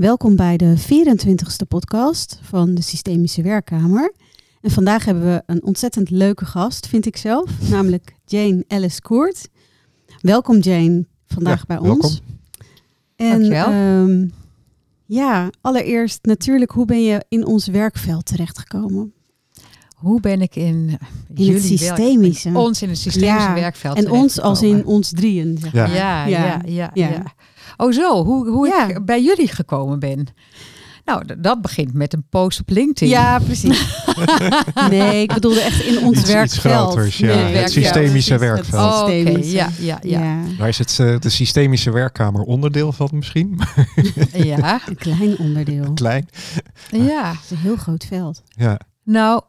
Welkom bij de 24ste podcast van de Systemische Werkkamer. En vandaag hebben we een ontzettend leuke gast, vind ik zelf, namelijk Jane Ellis Koert. Welkom Jane, vandaag Ja, bij welkom. ons. En Dankjewel. ehm, ja, allereerst natuurlijk, hoe ben je in ons werkveld terechtgekomen? Hoe ben ik in, In jullie het systemische. werk- ons in het systemische Ja, werkveld en ons als in ons drieën. zeg Ja. maar. Ja, Ja. ja, ja, Ja. Ja. Oh zo, hoe, hoe Ja. ik bij jullie gekomen ben. Nou, dat begint met een post op LinkedIn. Ja, precies. nee, ik bedoelde echt in ons Iets- iets werkveld. groters, ja. Nee, Het systemische het werkveld. Oh, Oké, systemische. ja, ja, ja. ja. Daar is het eh, de systemische werkkamer onderdeel van misschien. Ja, Een klein onderdeel. Klein. ja. Het is een heel groot veld. Ja, Nou,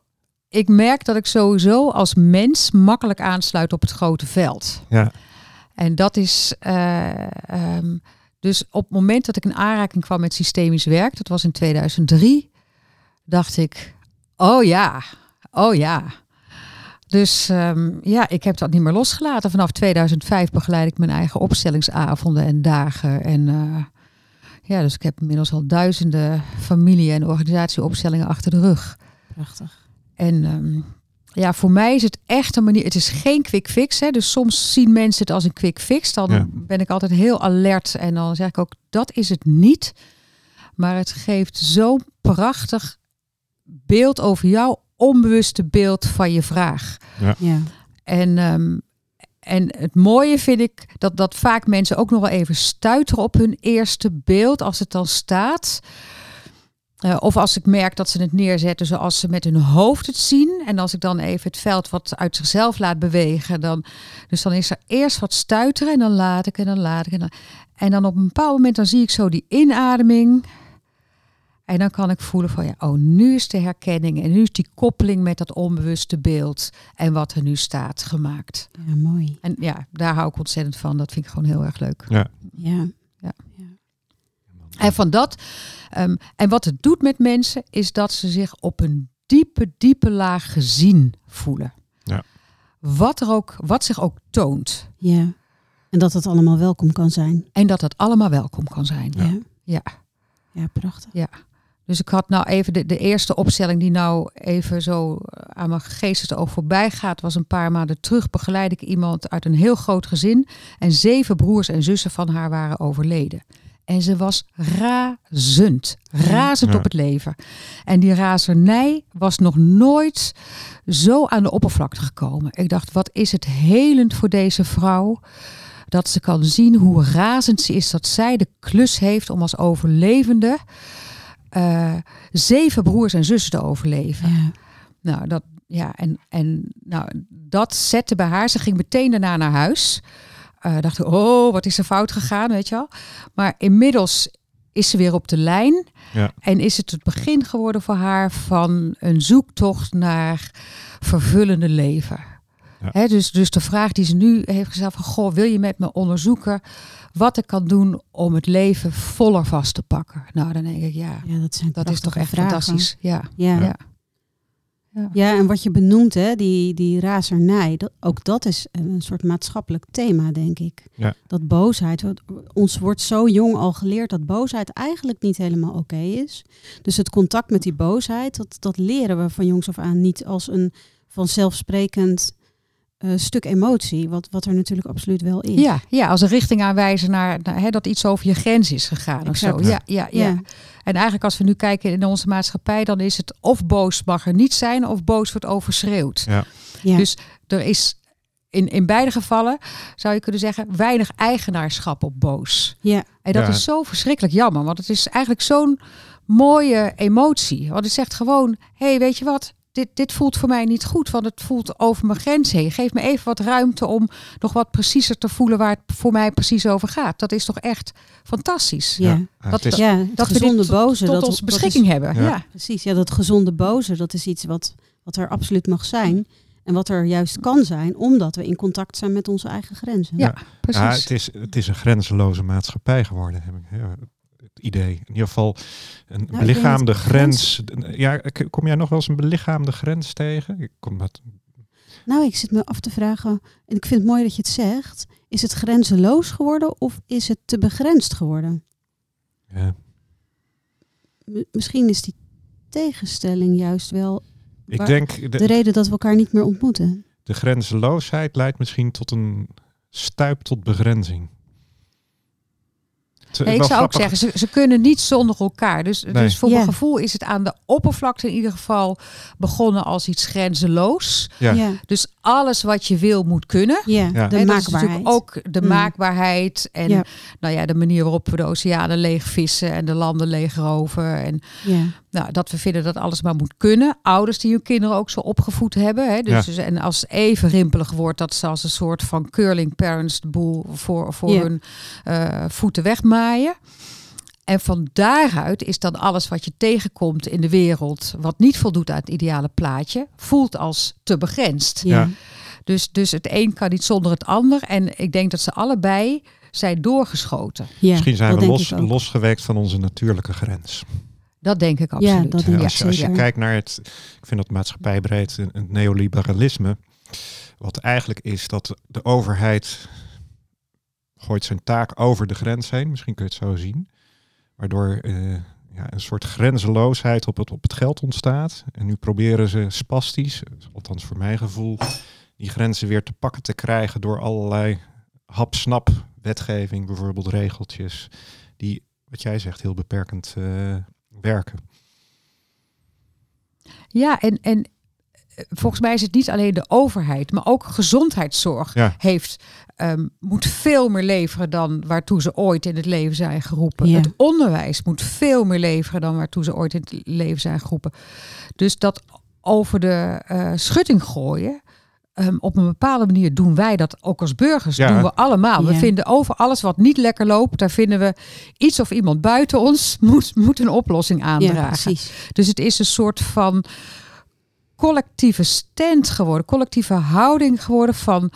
ik merk dat ik sowieso als mens makkelijk aansluit op het grote veld. ja. En dat is. eh, ehm, dus op het moment dat ik in aanraking kwam met systemisch werk, dat was in 2003, dacht ik: oh ja, oh ja. Dus ehm, ja, ik heb dat niet meer losgelaten. Vanaf 2005 begeleid ik mijn eigen opstellingsavonden en dagen. En eh, ja, dus ik heb inmiddels al duizenden familie- en organisatieopstellingen achter de rug. Prachtig. En ehm, ja, voor mij is het echt een manier. Het is geen quick fix. Hè. Dus soms zien mensen het als een quick fix. Dan Ja. ben ik altijd heel alert. En dan zeg ik ook, dat is het niet. Maar het geeft zo'n prachtig beeld over jouw onbewuste beeld van je vraag. Ja. En, ehm, en het mooie vind ik dat, dat vaak mensen ook nog wel even stuiteren op hun eerste beeld als het dan staat. Eh, of als ik merk dat ze het neerzetten zoals ze met hun hoofd het zien. En als ik dan even het veld wat uit zichzelf laat bewegen. Dan, dus dan is er eerst wat stuiteren en dan laat ik en dan laat ik. En dan, en dan op een bepaald moment dan zie ik zo die inademing. En dan kan ik voelen van ja, oh nu is de herkenning. En nu is die koppeling met dat onbewuste beeld. En wat er nu staat gemaakt. ja, mooi. En ja, daar hou ik ontzettend van. Dat vind ik gewoon heel erg leuk. Ja. En van dat. ehm, en wat het doet met mensen, is dat ze zich op een diepe, diepe laag gezien voelen. Ja. Wat er ook, wat zich ook toont. ja. En dat het allemaal welkom kan zijn. En dat het allemaal welkom kan zijn. Ja. Ja. Ja, prachtig. Dus ik had nou even de, de eerste opstelling die nou even zo aan mijn geestesoog voorbij gaat, was een paar maanden terug. Begeleid ik iemand uit een heel groot gezin. En zeven broers en zussen van haar waren overleden. En ze was razend. Razend Ja. op het leven. En die razernij was nog nooit zo aan de oppervlakte gekomen. Ik dacht, wat is het helend voor deze vrouw. Dat ze kan zien hoe razend ze is dat zij de klus heeft om als overlevende eh, zeven broers en zussen te overleven. Ja. Nou, dat, ja, en, en nou, dat zette bij haar. Ze ging meteen daarna naar huis. Eh dacht, ik, oh, wat is er fout gegaan, weet je wel. Maar inmiddels is ze weer op de lijn. Ja. En is het het begin geworden voor haar van een zoektocht naar vervullende leven. Ja. Hè, dus, dus de vraag die ze nu heeft gesteld van, goh, wil je met me onderzoeken wat ik kan doen om het leven voller vast te pakken? Nou, dan denk ik, ja, ja, dat zijn dat is toch echt vragen. fantastisch. Ja. Ja. Ja. Ja. Ja. en wat je benoemt, hè, die, die razernij, dat, ook dat is een soort maatschappelijk thema, denk ik. Ja. Dat boosheid, wat- ons wordt zo jong al geleerd dat boosheid eigenlijk niet helemaal oké is. Dus het contact met die boosheid, dat, dat leren we van jongs af aan niet als een vanzelfsprekend eh, stuk emotie, wat, wat er natuurlijk absoluut wel is. Ja, ja, als een richting aanwijzen naar, naar hè, dat iets over je grens is gegaan of zo. Ja, ja, ja, Ja. En eigenlijk als we nu kijken in onze maatschappij, dan is het of boos mag er niet zijn of boos wordt overschreeuwd. Ja. Ja. Dus er is in, in beide gevallen, zou je kunnen zeggen, weinig eigenaarschap op boos. ja. En dat Ja. is zo verschrikkelijk jammer, want het is eigenlijk zo'n mooie emotie. Want het zegt gewoon, hé, hey, weet je wat, dit, dit voelt voor mij niet goed, want het voelt over mijn grens heen. Geef me even wat ruimte om nog wat preciezer te voelen waar het voor mij precies over gaat. Dat is toch echt fantastisch. Ja. Ja, Dat- is, Ja, Dat dat we dit gezonde tot- boze. tot dat, onze dat is- beschikking hebben. Ja. Ja. Precies, ja, dat gezonde boze, dat is iets wat, wat er absoluut mag zijn. En wat er juist kan zijn, omdat we in contact zijn met onze eigen grenzen. Ja. precies. ja, het, is, het is een grenzeloze maatschappij geworden, heb ik idee. In ieder geval een denk belichaamde grens. Ja, kom jij nog wel eens een belichaamde grens tegen? Ik kom dat, Nou, ik zit me af te vragen, en ik vind het mooi dat je het zegt. Is het grenzeloos geworden of is het te begrensd geworden? ja. m- misschien is die tegenstelling juist wel Ik denk, de de, reden dat we elkaar niet meer ontmoeten. de grenzeloosheid leidt misschien tot een stuip tot begrenzing. Nee, ik zou ook zeggen, ze, ze kunnen niet zonder elkaar. Dus, Nee. dus voor Ja. mijn gevoel is het aan de oppervlakte in ieder geval begonnen als iets grenzeloos. Ja. ja, Dus alles wat je wil moet kunnen. ja, Ja. de Hè, dat is maakbaarheid. natuurlijk ook de Mm. maakbaarheid en Ja. nou ja, de manier waarop we de oceanen leegvissen en de landen leegroven. En Ja, nou, dat we vinden dat alles maar moet kunnen. Ouders die hun kinderen ook zo opgevoed hebben. Hè? Dus, Ja. dus- en als het even rimpelig wordt, dat ze als een soort van curling parents de boel voor, voor Ja. hun eh, voeten wegmaaien. En van daaruit is dan alles wat je tegenkomt in de wereld, wat niet voldoet aan het ideale plaatje, voelt als te begrensd. ja. Dus, dus het een kan niet zonder het ander. En ik denk dat ze allebei zijn doorgeschoten. ja, Misschien zijn dat we los, losgeweekt van onze natuurlijke grens. Dat denk ik absoluut. dat Ja, denk ik als, je, als je kijkt naar het, ik vind dat maatschappijbreed, een- het neoliberalisme, wat eigenlijk is dat de overheid gooit zijn taak over de grens heen, misschien kun je het zo zien, waardoor eh, ja, een soort grenzeloosheid op het, op het geld ontstaat. En nu proberen ze spastisch, althans voor mijn gevoel, die grenzen weer te pakken te krijgen door allerlei hap-snap wetgeving, bijvoorbeeld regeltjes, die, wat jij zegt, heel beperkend eh, werken. Ja, en, en volgens mij is het niet alleen de overheid, maar ook gezondheidszorg Ja. heeft, ehm, moet veel meer leveren dan waartoe ze ooit in het leven zijn geroepen. Ja. Het onderwijs moet veel meer leveren dan waartoe ze ooit in het leven zijn geroepen. Dus dat over de eh, schutting gooien. ehm, op een bepaalde manier doen wij dat ook als burgers. Ja. doen we allemaal. We vinden over alles wat niet lekker loopt, daar vinden we iets of iemand buiten ons moet, moet een oplossing Ja, aandragen. precies. Dus het is een soort van collectieve stand geworden, collectieve houding geworden van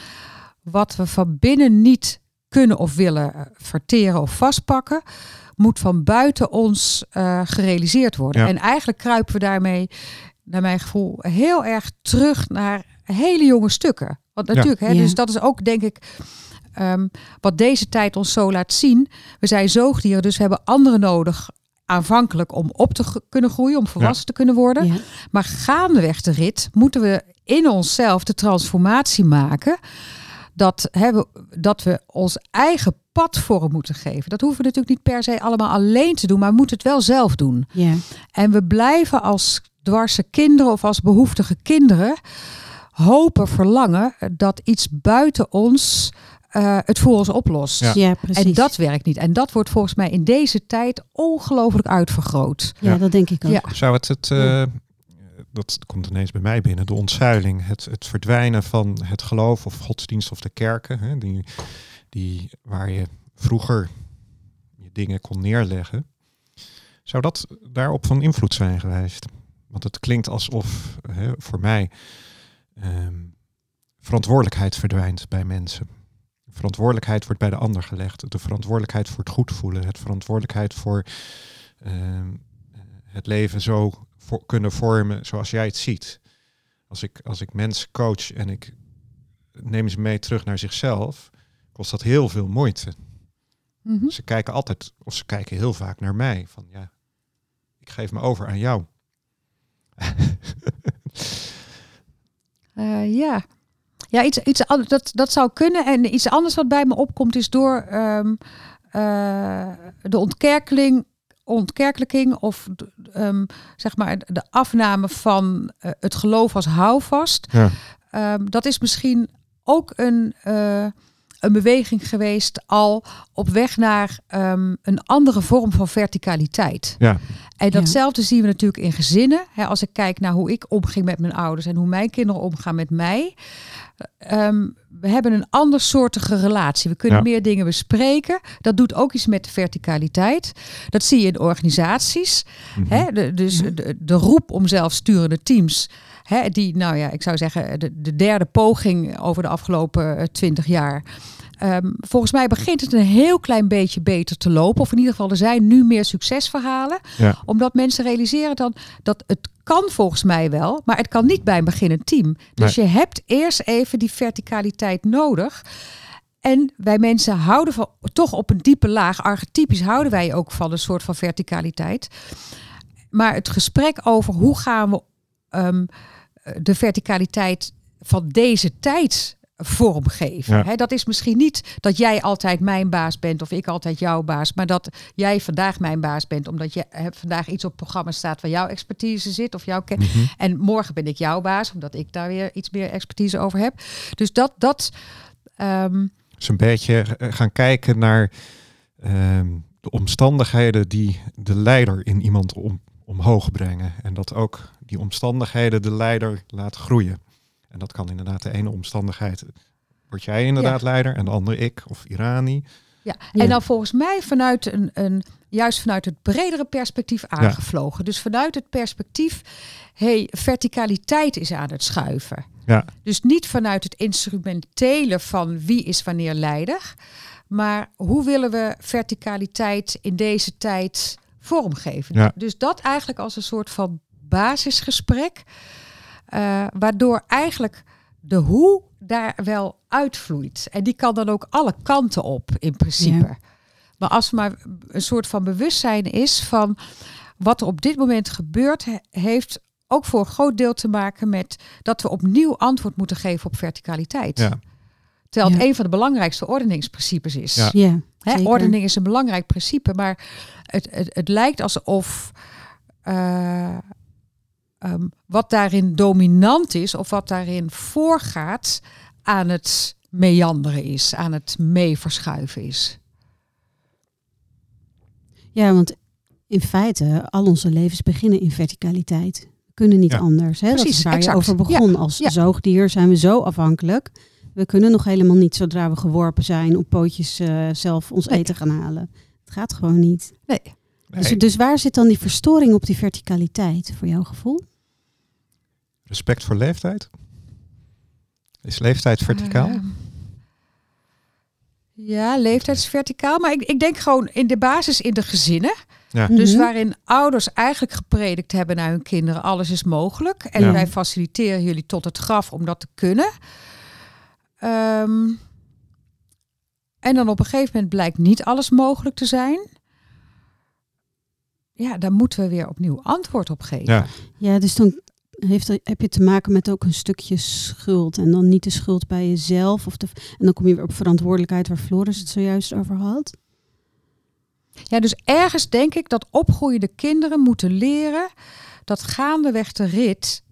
wat we van binnen niet kunnen of willen eh, verteren of vastpakken, moet van buiten ons eh, gerealiseerd worden. Ja. En eigenlijk kruipen we daarmee, naar mijn gevoel, heel erg terug naar hele jonge stukken. Want natuurlijk, hè, Ja. dus dat is ook denk ik ehm, wat deze tijd ons zo laat zien. We zijn zoogdieren, dus we hebben anderen nodig aanvankelijk om op te kunnen groeien, om volwassen te kunnen worden. Ja. Maar gaandeweg de rit moeten we in onszelf de transformatie maken. Dat, hè, we, dat we ons eigen pad vorm moeten geven. Dat hoeven we natuurlijk niet per se allemaal alleen te doen, maar we moeten het wel zelf doen. Ja. En we blijven als dwarse kinderen of als behoeftige kinderen hopen, verlangen dat iets buiten ons eh, het voor ons oplost. Ja. ja, precies. En dat werkt niet. En dat wordt volgens mij in deze tijd ongelooflijk uitvergroot. ja, Ja. dat denk ik ook. Ja. Zou het het, eh, dat komt ineens bij mij binnen, de ontzuiling, het, het verdwijnen van het geloof of godsdienst of de kerken, hè, die, die, waar je vroeger je dingen kon neerleggen. Zou dat daarop van invloed zijn geweest? Want het klinkt alsof hè, voor mij ehm, verantwoordelijkheid verdwijnt bij mensen. Verantwoordelijkheid wordt bij de ander gelegd. De verantwoordelijkheid voor het goed voelen. Het verantwoordelijkheid voor ehm, het leven zo voor, kunnen vormen zoals jij het ziet. Als ik, als ik mensen coach en ik neem ze mee terug naar zichzelf, kost dat heel veel moeite. Mhm. Ze kijken altijd, of ze kijken heel vaak naar mij. Van ja, ik geef me over aan jou. Eh, ja. Ja, iets, iets anders, dat, dat zou kunnen. En iets anders wat bij me opkomt is door ehm, eh, de ontkerkeling, ontkerkelijking of ehm, zeg maar de afname van eh, het geloof als houvast. Ja. Ehm, dat is misschien ook een, eh, een beweging geweest al op weg naar een andere vorm van verticaliteit. Ja. En datzelfde zien we natuurlijk in gezinnen. Hè, als ik kijk naar hoe ik omging met mijn ouders en hoe mijn kinderen omgaan met mij. Ehm, we hebben een andersoortige relatie. We kunnen Ja. meer dingen bespreken. Dat doet ook iets met de verticaliteit. Dat zie je in organisaties. Mhm. Hè? De, dus de, de roep om zelfsturende teams. Hè, die, nou ja, ik zou zeggen, de, de derde poging over de afgelopen twintig jaar. Ehm, volgens mij begint het een heel klein beetje beter te lopen. Of in ieder geval, er zijn nu meer succesverhalen. Ja. Omdat mensen realiseren dan dat het kan volgens mij wel, maar het kan niet bij een beginnend team. Dus je hebt eerst even die verticaliteit nodig. En wij mensen houden van, toch op een diepe laag, archetypisch houden wij ook van een soort van verticaliteit. maar het gesprek over hoe gaan we ehm, de verticaliteit van deze tijd vormgeven. Ja. Dat is misschien niet dat jij altijd mijn baas bent of ik altijd jouw baas, maar dat jij vandaag mijn baas bent omdat je vandaag iets op het programma staat waar jouw expertise zit of jouw ken- Mhm. en morgen ben ik jouw baas omdat ik daar weer iets meer expertise over heb. Dus dat dat Dus een beetje gaan kijken naar ehm, de omstandigheden die de leider in iemand om, omhoog brengen. En dat ook die omstandigheden de leider laten groeien. En dat kan inderdaad de ene omstandigheid, word jij inderdaad leider en de andere ik of Irani. Ja, en dan volgens mij vanuit een, een juist vanuit het bredere perspectief aangevlogen. Dus vanuit het perspectief, hey, verticaliteit is aan het schuiven. Ja. Dus niet vanuit het instrumentele van wie is wanneer leider, maar hoe willen we verticaliteit in deze tijd vormgeven. Ja. Dus dat eigenlijk als een soort van basisgesprek, eh, waardoor eigenlijk de hoe daar wel uitvloeit. En die kan dan ook alle kanten op in principe. Ja. Maar als er maar een soort van bewustzijn is van wat er op dit moment gebeurt, he- heeft ook voor een groot deel te maken met dat we opnieuw antwoord moeten geven op verticaliteit. Ja. Terwijl het Ja. een van de belangrijkste ordeningsprincipes is. Ja. Ja, Hè, zeker. ordening is een belangrijk principe, maar het, het, het lijkt alsof eh, ehm, wat daarin dominant is of wat daarin voorgaat aan het meanderen is, aan het meeverschuiven is. Ja, want in feite, al onze levens beginnen in verticaliteit. We kunnen niet Ja. anders. Hè? dat Precies, is waar exact. je over begon. Als ja. zoogdier zijn we zo afhankelijk. We kunnen nog helemaal niet, zodra we geworpen zijn, op pootjes eh, zelf ons Nee. eten gaan halen. Het gaat gewoon niet. Nee. Dus, dus waar zit dan die verstoring op die verticaliteit, voor jouw gevoel? Respect voor leeftijd. Is leeftijd verticaal? Eh, ja, leeftijd is verticaal. Maar ik, ik denk gewoon in de basis in de gezinnen. ja. Dus Mhm. waarin ouders eigenlijk gepredikt hebben naar hun kinderen, alles is mogelijk. En Ja. wij faciliteren jullie tot het graf om dat te kunnen. Ehm, en dan op een gegeven moment blijkt niet alles mogelijk te zijn. Ja, daar moeten we weer opnieuw antwoord op geven. Ja. Ja, dus dan heeft, heb je te maken met ook een stukje schuld. En dan niet de schuld bij jezelf. Of de, en dan kom je weer op verantwoordelijkheid waar Floris het zojuist over had. Ja, dus ergens denk ik dat opgroeiende kinderen moeten leren dat gaandeweg de rit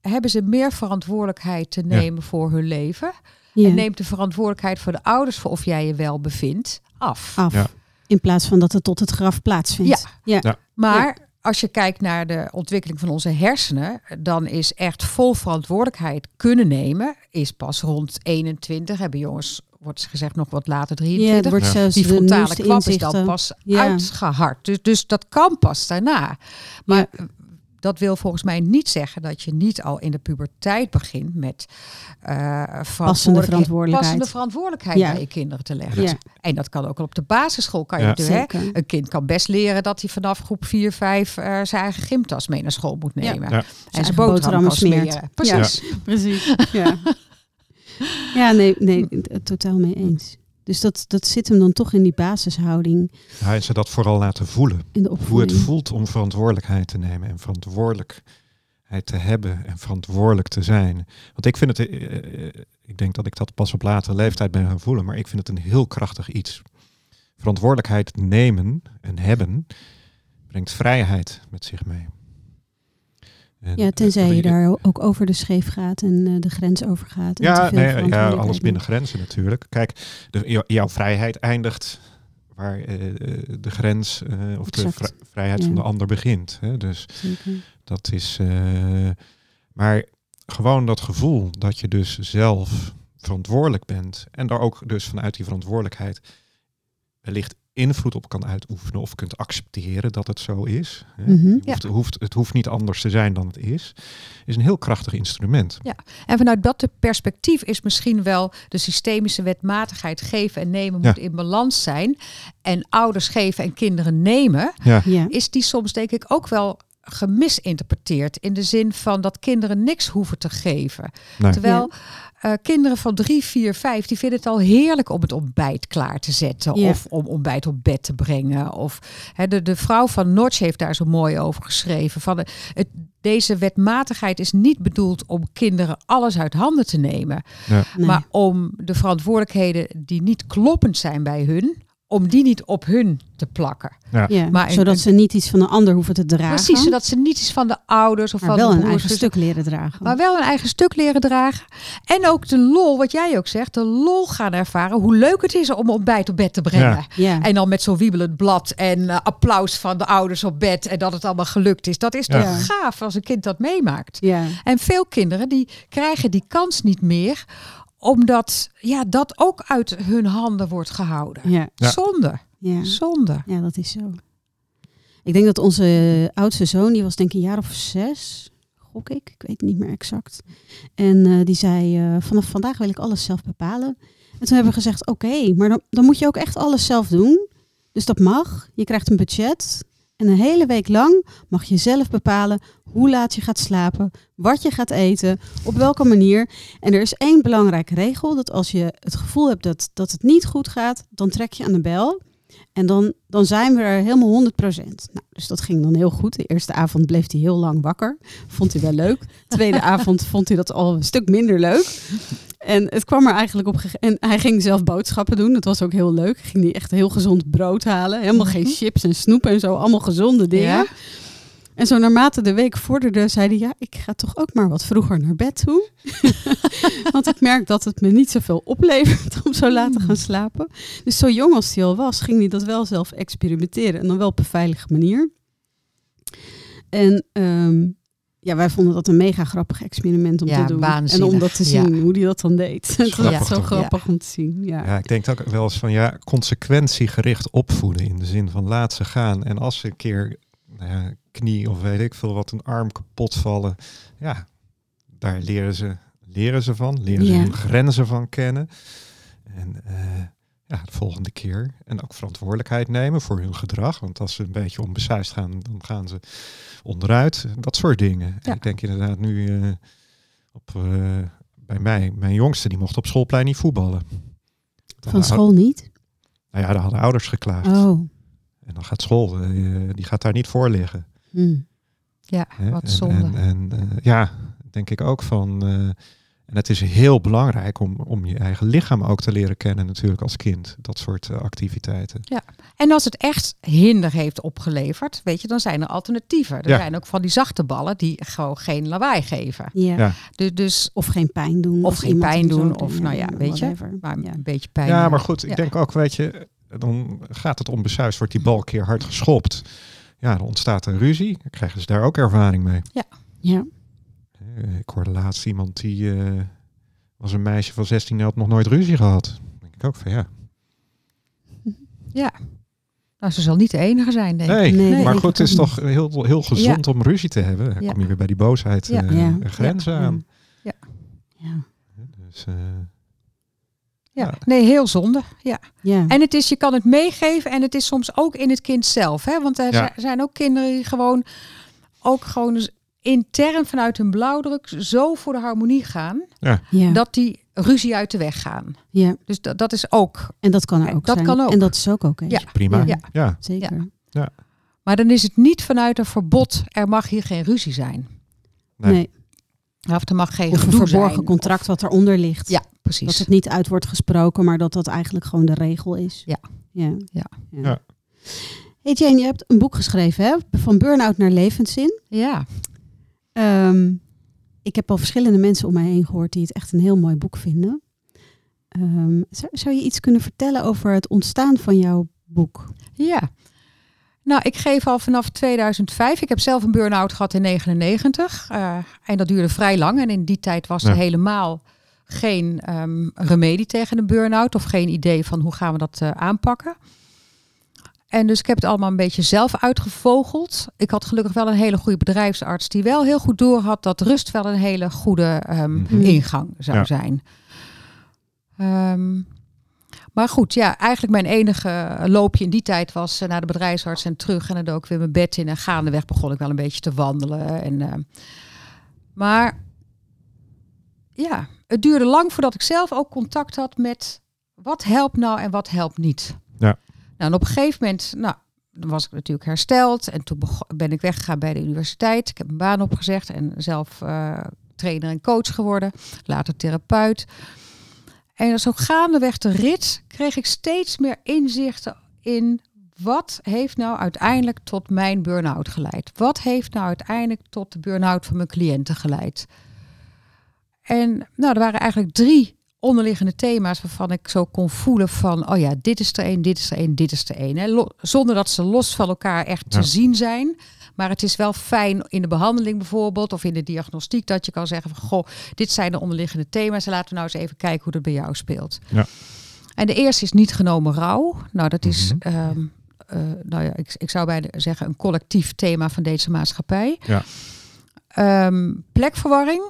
hebben ze meer verantwoordelijkheid te nemen voor hun leven. Ja, En neemt de verantwoordelijkheid voor de ouders voor of jij je wel bevindt af. af. Ja. In plaats van dat het tot het graf plaatsvindt. Ja. Ja. Maar als je kijkt naar de ontwikkeling van onze hersenen, dan is echt vol verantwoordelijkheid kunnen nemen, is pas rond 21. Hebben jongens, wordt gezegd, nog wat later Ja, 23. er wordt Ja. zelfs die frontale kwap is dan pas Ja. uitgehard. Dus, dus dat kan pas daarna. Maar dat wil volgens mij niet zeggen dat je niet al in de puberteit begint met eh verantwoordelijkheid, verantwoordelijkheid. passende verantwoordelijkheid Ja. bij je kinderen te leggen. Ja, En dat kan ook al op de basisschool. Kan je Ja. doen, hè? zeker. Een kind kan best leren dat hij vanaf groep 4, 5 eh, zijn eigen gymtas mee naar school moet nemen. Ja. En Zijn boterham smeren. Precies. Precies. Ja, ja nee, nee, het totaal mee eens. Dus dat, dat zit hem dan toch in die basishouding en ze dat vooral laten voelen. Hoe het voelt om verantwoordelijkheid te nemen en verantwoordelijkheid te hebben en verantwoordelijk te zijn. Want ik vind het, eh, eh, ik denk dat ik dat pas op latere leeftijd ben gaan voelen, maar ik vind het een heel krachtig iets. Verantwoordelijkheid nemen en hebben brengt vrijheid met zich mee. En, Ja, tenzij je daar ook over de scheef gaat en eh, de grens overgaat. En te Ja, nee, ja, alles binnen grenzen natuurlijk. Kijk, de, jou- jouw vrijheid eindigt waar eh, de grens eh, of de vri- vrijheid Ja. van de ander begint. Hè? Dus Zeker. dat is. maar gewoon dat gevoel dat je dus zelf verantwoordelijk bent en daar ook dus vanuit die verantwoordelijkheid wellicht invloed op kan uitoefenen of kunt accepteren dat het zo is. Hè? Mhm. Je hoeft, hoeft, het hoeft niet anders te zijn dan het is. Is een heel krachtig instrument. En vanuit dat perspectief is misschien wel de systemische wetmatigheid geven en nemen Ja. moet in balans zijn. En ouders geven en kinderen nemen. Ja, Ja. Is die soms denk ik ook wel gemisinterpreteerd. In de zin van dat kinderen niks hoeven te geven. Nee. Terwijl eh, kinderen van drie, vier, vijf, die vinden het al heerlijk om het ontbijt klaar te zetten. Ja. Of om ontbijt op bed te brengen. Of hè, de, de vrouw van Notch heeft daar zo mooi over geschreven. Van de, het, deze wetmatigheid is niet bedoeld om kinderen alles uit handen te nemen. Nee. Maar om de verantwoordelijkheden die niet kloppend zijn bij hun, om die niet op hun te plakken. Ja. ja, maar in- zodat ze niet iets van een ander hoeven te dragen. Precies, zodat ze niet iets van de ouders of maar van wel de een eigen zussen- stuk leren dragen. maar wel een eigen stuk leren dragen. En ook de lol, wat jij ook zegt, de lol gaan ervaren. Hoe leuk het is om ontbijt op bed te brengen. Ja. ja. En dan met zo'n wiebelend blad en eh, applaus van de ouders op bed. En dat het allemaal gelukt is. Dat is toch Ja. gaaf als een kind dat meemaakt. ja. En veel kinderen die krijgen die kans niet meer. Omdat ja, dat ook uit hun handen wordt gehouden. Ja. Zonde. Ja. Zonde. ja, dat is zo. Ik denk dat onze oudste zoon, die was denk ik een jaar of zes, gok ik, ik weet het niet meer exact. En eh, die zei, eh, vanaf vandaag wil ik alles zelf bepalen. En toen hebben we gezegd, oké, maar dan, dan moet je ook echt alles zelf doen. Dus dat mag. Je krijgt een budget. En een hele week lang mag je zelf bepalen hoe laat je gaat slapen, wat je gaat eten, op welke manier. En er is één belangrijke regel, dat als je het gevoel hebt dat, dat het niet goed gaat, dan trek je aan de bel. En dan, dan zijn we er helemaal 100%. Nou, dus dat ging dan heel goed. De eerste avond bleef hij heel lang wakker. Vond hij wel leuk. De tweede avond vond hij dat al een stuk minder leuk. En het kwam er eigenlijk op. En hij ging zelf boodschappen doen. Dat was ook heel leuk. Ging hij echt heel gezond brood halen. Helemaal geen Mhm. chips en snoep en zo. Allemaal gezonde dingen. Ja. En zo naarmate de week vorderde, zei hij... Ja, ik ga toch ook maar wat vroeger naar bed toe. Want ik merk dat het me niet zoveel oplevert om zo laat te gaan slapen. Dus zo jong als hij al was, ging hij dat wel zelf experimenteren. En dan wel op een veilige manier. En ehm, ja, wij vonden dat een mega grappig experiment om Ja, te doen. waanzinnig, En om dat te ja. zien, hoe hij dat dan deed. Het was Grappig zo toch? grappig om te zien. Ja. Ja, ik denk ook wel eens van ja, consequentiegericht opvoeden in de zin van laat ze gaan. En als ze een keer nou ja, knie of weet ik veel wat, een arm kapot vallen, ja, daar leren ze, leren ze van, leren ze Ja. hun grenzen van kennen. En eh, ja, de volgende keer. En ook verantwoordelijkheid nemen voor hun gedrag. Want als ze een beetje onbesuisd gaan, dan gaan ze onderuit. Dat soort dingen. En ik denk inderdaad nu eh, op, eh, bij mij, mijn jongste, die mocht op schoolplein niet voetballen. Van school niet? Nou ja, daar hadden ouders geklaagd. Oh. En dan gaat school, eh, die gaat daar niet voor liggen. Hm. Ja, Hè? wat En- zonde. En, en, eh, ja, denk ik ook van. Eh, en het is heel belangrijk om, om je eigen lichaam ook te leren kennen, natuurlijk als kind. Dat soort eh, activiteiten. En als het echt hinder heeft opgeleverd, weet je, dan zijn er alternatieven. Er Ja. zijn ook van die zachte ballen die gewoon geen lawaai geven. Ja. Ja. Dus, dus Of geen pijn doen. Of geen iemand pijn doen, of nou ja, weet je, maar Ja. een beetje pijn. Ja, eh, maar goed, ik ja. denk ook, weet je, dan gaat het onbesuisd, wordt die bal een keer hard geschopt. Ja, dan ontstaat er ruzie. Dan krijgen ze daar ook ervaring mee. Ja. Eh, Ik hoorde laatst iemand die eh, was een meisje van 16 en had nog nooit ruzie gehad. Dan denk ik ook van ja. Ja. Nou, ze zal niet de enige zijn, denk ik. Nee, maar goed, het is toch heel, heel gezond om ruzie te hebben. Dan Ja. kom je weer bij die boosheid Ja. eh, Ja. een grens Ja. aan. ja. Dus, eh, Ja. Ja. Nee, heel zonde. Ja. Ja. En het is, je kan het meegeven en het is soms ook in het kind zelf. Hè? Want er Ja. zijn ook kinderen die gewoon ook gewoon dus intern vanuit hun blauwdruk zo voor de harmonie gaan, ja. dat die ruzie uit de weg gaan. ja. Dus dat, dat is ook. En dat kan er Kijk, ook dat zijn. kan ook. En dat is ook oké. Ja. prima. Ja. Ja. Ja. Zeker. Maar dan is het niet vanuit een verbod, er mag hier geen ruzie zijn. Nee. Nee. Of er mag geen Of een verborgen zijn. contract Of- wat eronder ligt. ja, Dat precies. het niet uit wordt gesproken, maar dat dat eigenlijk gewoon de regel is. Ja. Ja. Ja. Ja. Hey Jane, je hebt een boek geschreven, hè? Van burn-out naar levenszin. Ja. Ehm, ik heb al verschillende mensen om mij heen gehoord die het echt een heel mooi boek vinden. Ehm, zou, zou je iets kunnen vertellen over het ontstaan van jouw boek? Ja. Nou, ik geef al vanaf 2005. Ik heb zelf een burn-out gehad in 99. eh, en dat duurde vrij lang. En in die tijd was er helemaal geen ehm, remedie tegen een burn-out. Of geen idee van hoe gaan we dat eh, aanpakken. En dus ik heb het allemaal een beetje zelf uitgevogeld. Ik had gelukkig wel een hele goede bedrijfsarts die wel heel goed doorhad dat rust wel een hele goede ehm, Mhm. ingang zou Ja. zijn. Ehm, Maar goed, ja, eigenlijk mijn enige loopje in die tijd was eh, naar de bedrijfsarts en terug. En dan dook ik weer mijn bed in. En gaandeweg begon ik wel een beetje te wandelen. En, eh, maar ja, het duurde lang voordat ik zelf ook contact had met wat helpt nou en wat helpt niet. Nou, en op een gegeven moment, nou, was ik natuurlijk hersteld. En toen ben ik weggegaan bij de universiteit. Ik heb een baan opgezegd en zelf eh, trainer en coach geworden. Later therapeut. En zo gaandeweg de rit kreeg ik steeds meer inzichten in wat heeft nou uiteindelijk tot mijn burn-out geleid? Wat heeft nou uiteindelijk tot de burn-out van mijn cliënten geleid? En nou, er waren eigenlijk drie onderliggende thema's waarvan ik zo kon voelen van, oh ja, dit is er één, dit is er één, dit is er hè. Lo- Zonder dat ze los van elkaar echt te Ja. zien zijn. Maar het is wel fijn in de behandeling bijvoorbeeld of in de diagnostiek dat je kan zeggen van, goh, dit zijn de onderliggende thema's. Laten we nou eens even kijken hoe dat bij jou speelt. Ja. En de eerste is niet genomen rouw. Nou, dat is, Mhm. ehm, eh, nou ja, ik, ik zou bijna zeggen een collectief thema van deze maatschappij. Ja. Ehm, plekverwarring.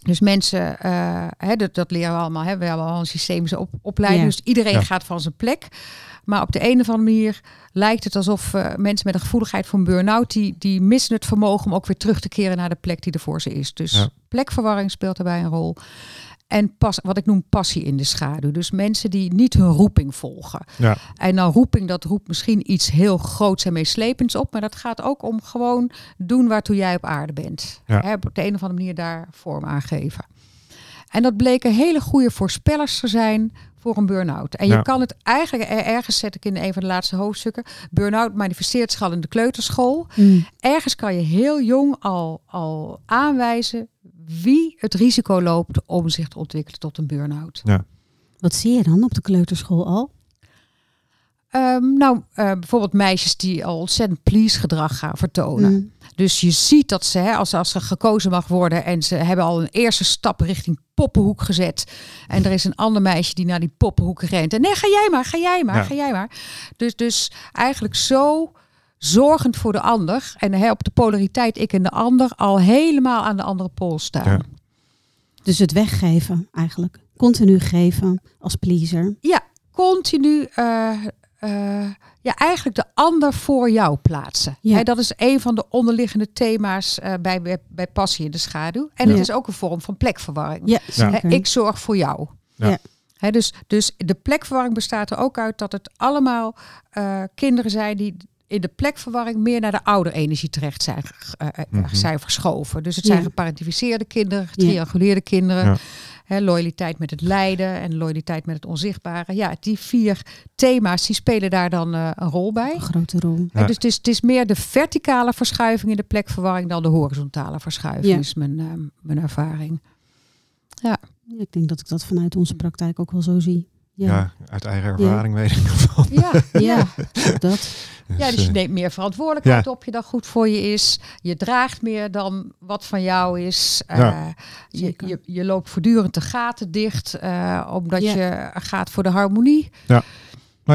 Dus mensen, eh, hè, dat, dat leren we allemaal. Hè? We hebben al een systemische op, opleiding. Ja. Dus iedereen Ja. gaat van zijn plek. Maar op de een of andere manier lijkt het alsof eh, mensen met een gevoeligheid voor een burn-out... Die, die missen het vermogen om ook weer terug te keren naar de plek die er voor ze is. Dus Ja. plekverwarring speelt daarbij een rol. En pas, wat ik noem passie in de schaduw. Dus mensen die niet hun roeping volgen. Ja. En nou roeping, dat roept misschien iets heel groots en meeslepends op. Maar dat gaat ook om gewoon doen waartoe jij op aarde bent. Ja. Hè, op de een of andere manier daar vorm aan geven. En dat bleken hele goede voorspellers te zijn voor een burn-out. En je kan het eigenlijk, er- ergens zet ik in een van de laatste hoofdstukken, burn-out manifesteert zich al in de kleuterschool. Mm. Ergens kan je heel jong al, al aanwijzen wie het risico loopt om zich te ontwikkelen tot een burn-out. Wat zie je dan op de kleuterschool al? Ehm, nou, eh, bijvoorbeeld meisjes die al ontzettend please gedrag gaan vertonen. Mm. Dus je ziet dat ze, hè, als, als er gekozen mag worden en ze hebben al een eerste stap richting poppenhoek gezet. En er is een ander meisje die naar die poppenhoek rent. En nee, ga jij maar, ga jij maar, Ja. ga jij maar. Dus, dus eigenlijk zo zorgend voor de ander. En hè, op de polariteit ik en de ander al helemaal aan de andere pool staan. Ja. Dus het weggeven eigenlijk. Continu geven als pleaser. Ja, continu eh, eh, ja, eigenlijk de ander voor jou plaatsen. Ja. Hè, dat is een van de onderliggende thema's eh, bij, bij, bij passie in de schaduw. En Ja. het is ook een vorm van plekverwarring. Ja, ik zorg voor jou. Ja. Ja. Hè, dus, dus de plekverwarring bestaat er ook uit dat het allemaal eh, kinderen zijn die in de plekverwarring meer naar de ouderenergie terecht zijn, Mhm. zijn verschoven. Dus het Ja. zijn geparentificeerde kinderen, getrianguleerde kinderen. Ja. Hè, loyaliteit met het lijden en loyaliteit met het onzichtbare. Ja, die vier thema's die spelen daar dan eh, een rol bij. Een grote rol. Ja. Dus het is, het is meer de verticale verschuiving in de plekverwarring dan de horizontale verschuiving, Ja. is mijn, mijn ervaring. Ja, ik denk dat ik dat vanuit onze praktijk ook wel zo zie. Ja. Ja, uit eigen ervaring weet ik ervan. Ja, ja. dat. Ja, dus je eh, neemt meer verantwoordelijkheid Ja. op je dat goed voor je is. Je draagt meer dan wat van jou is. Eh, Ja. je, je, je loopt voortdurend de gaten dicht, eh, omdat Ja. je gaat voor de harmonie. Nou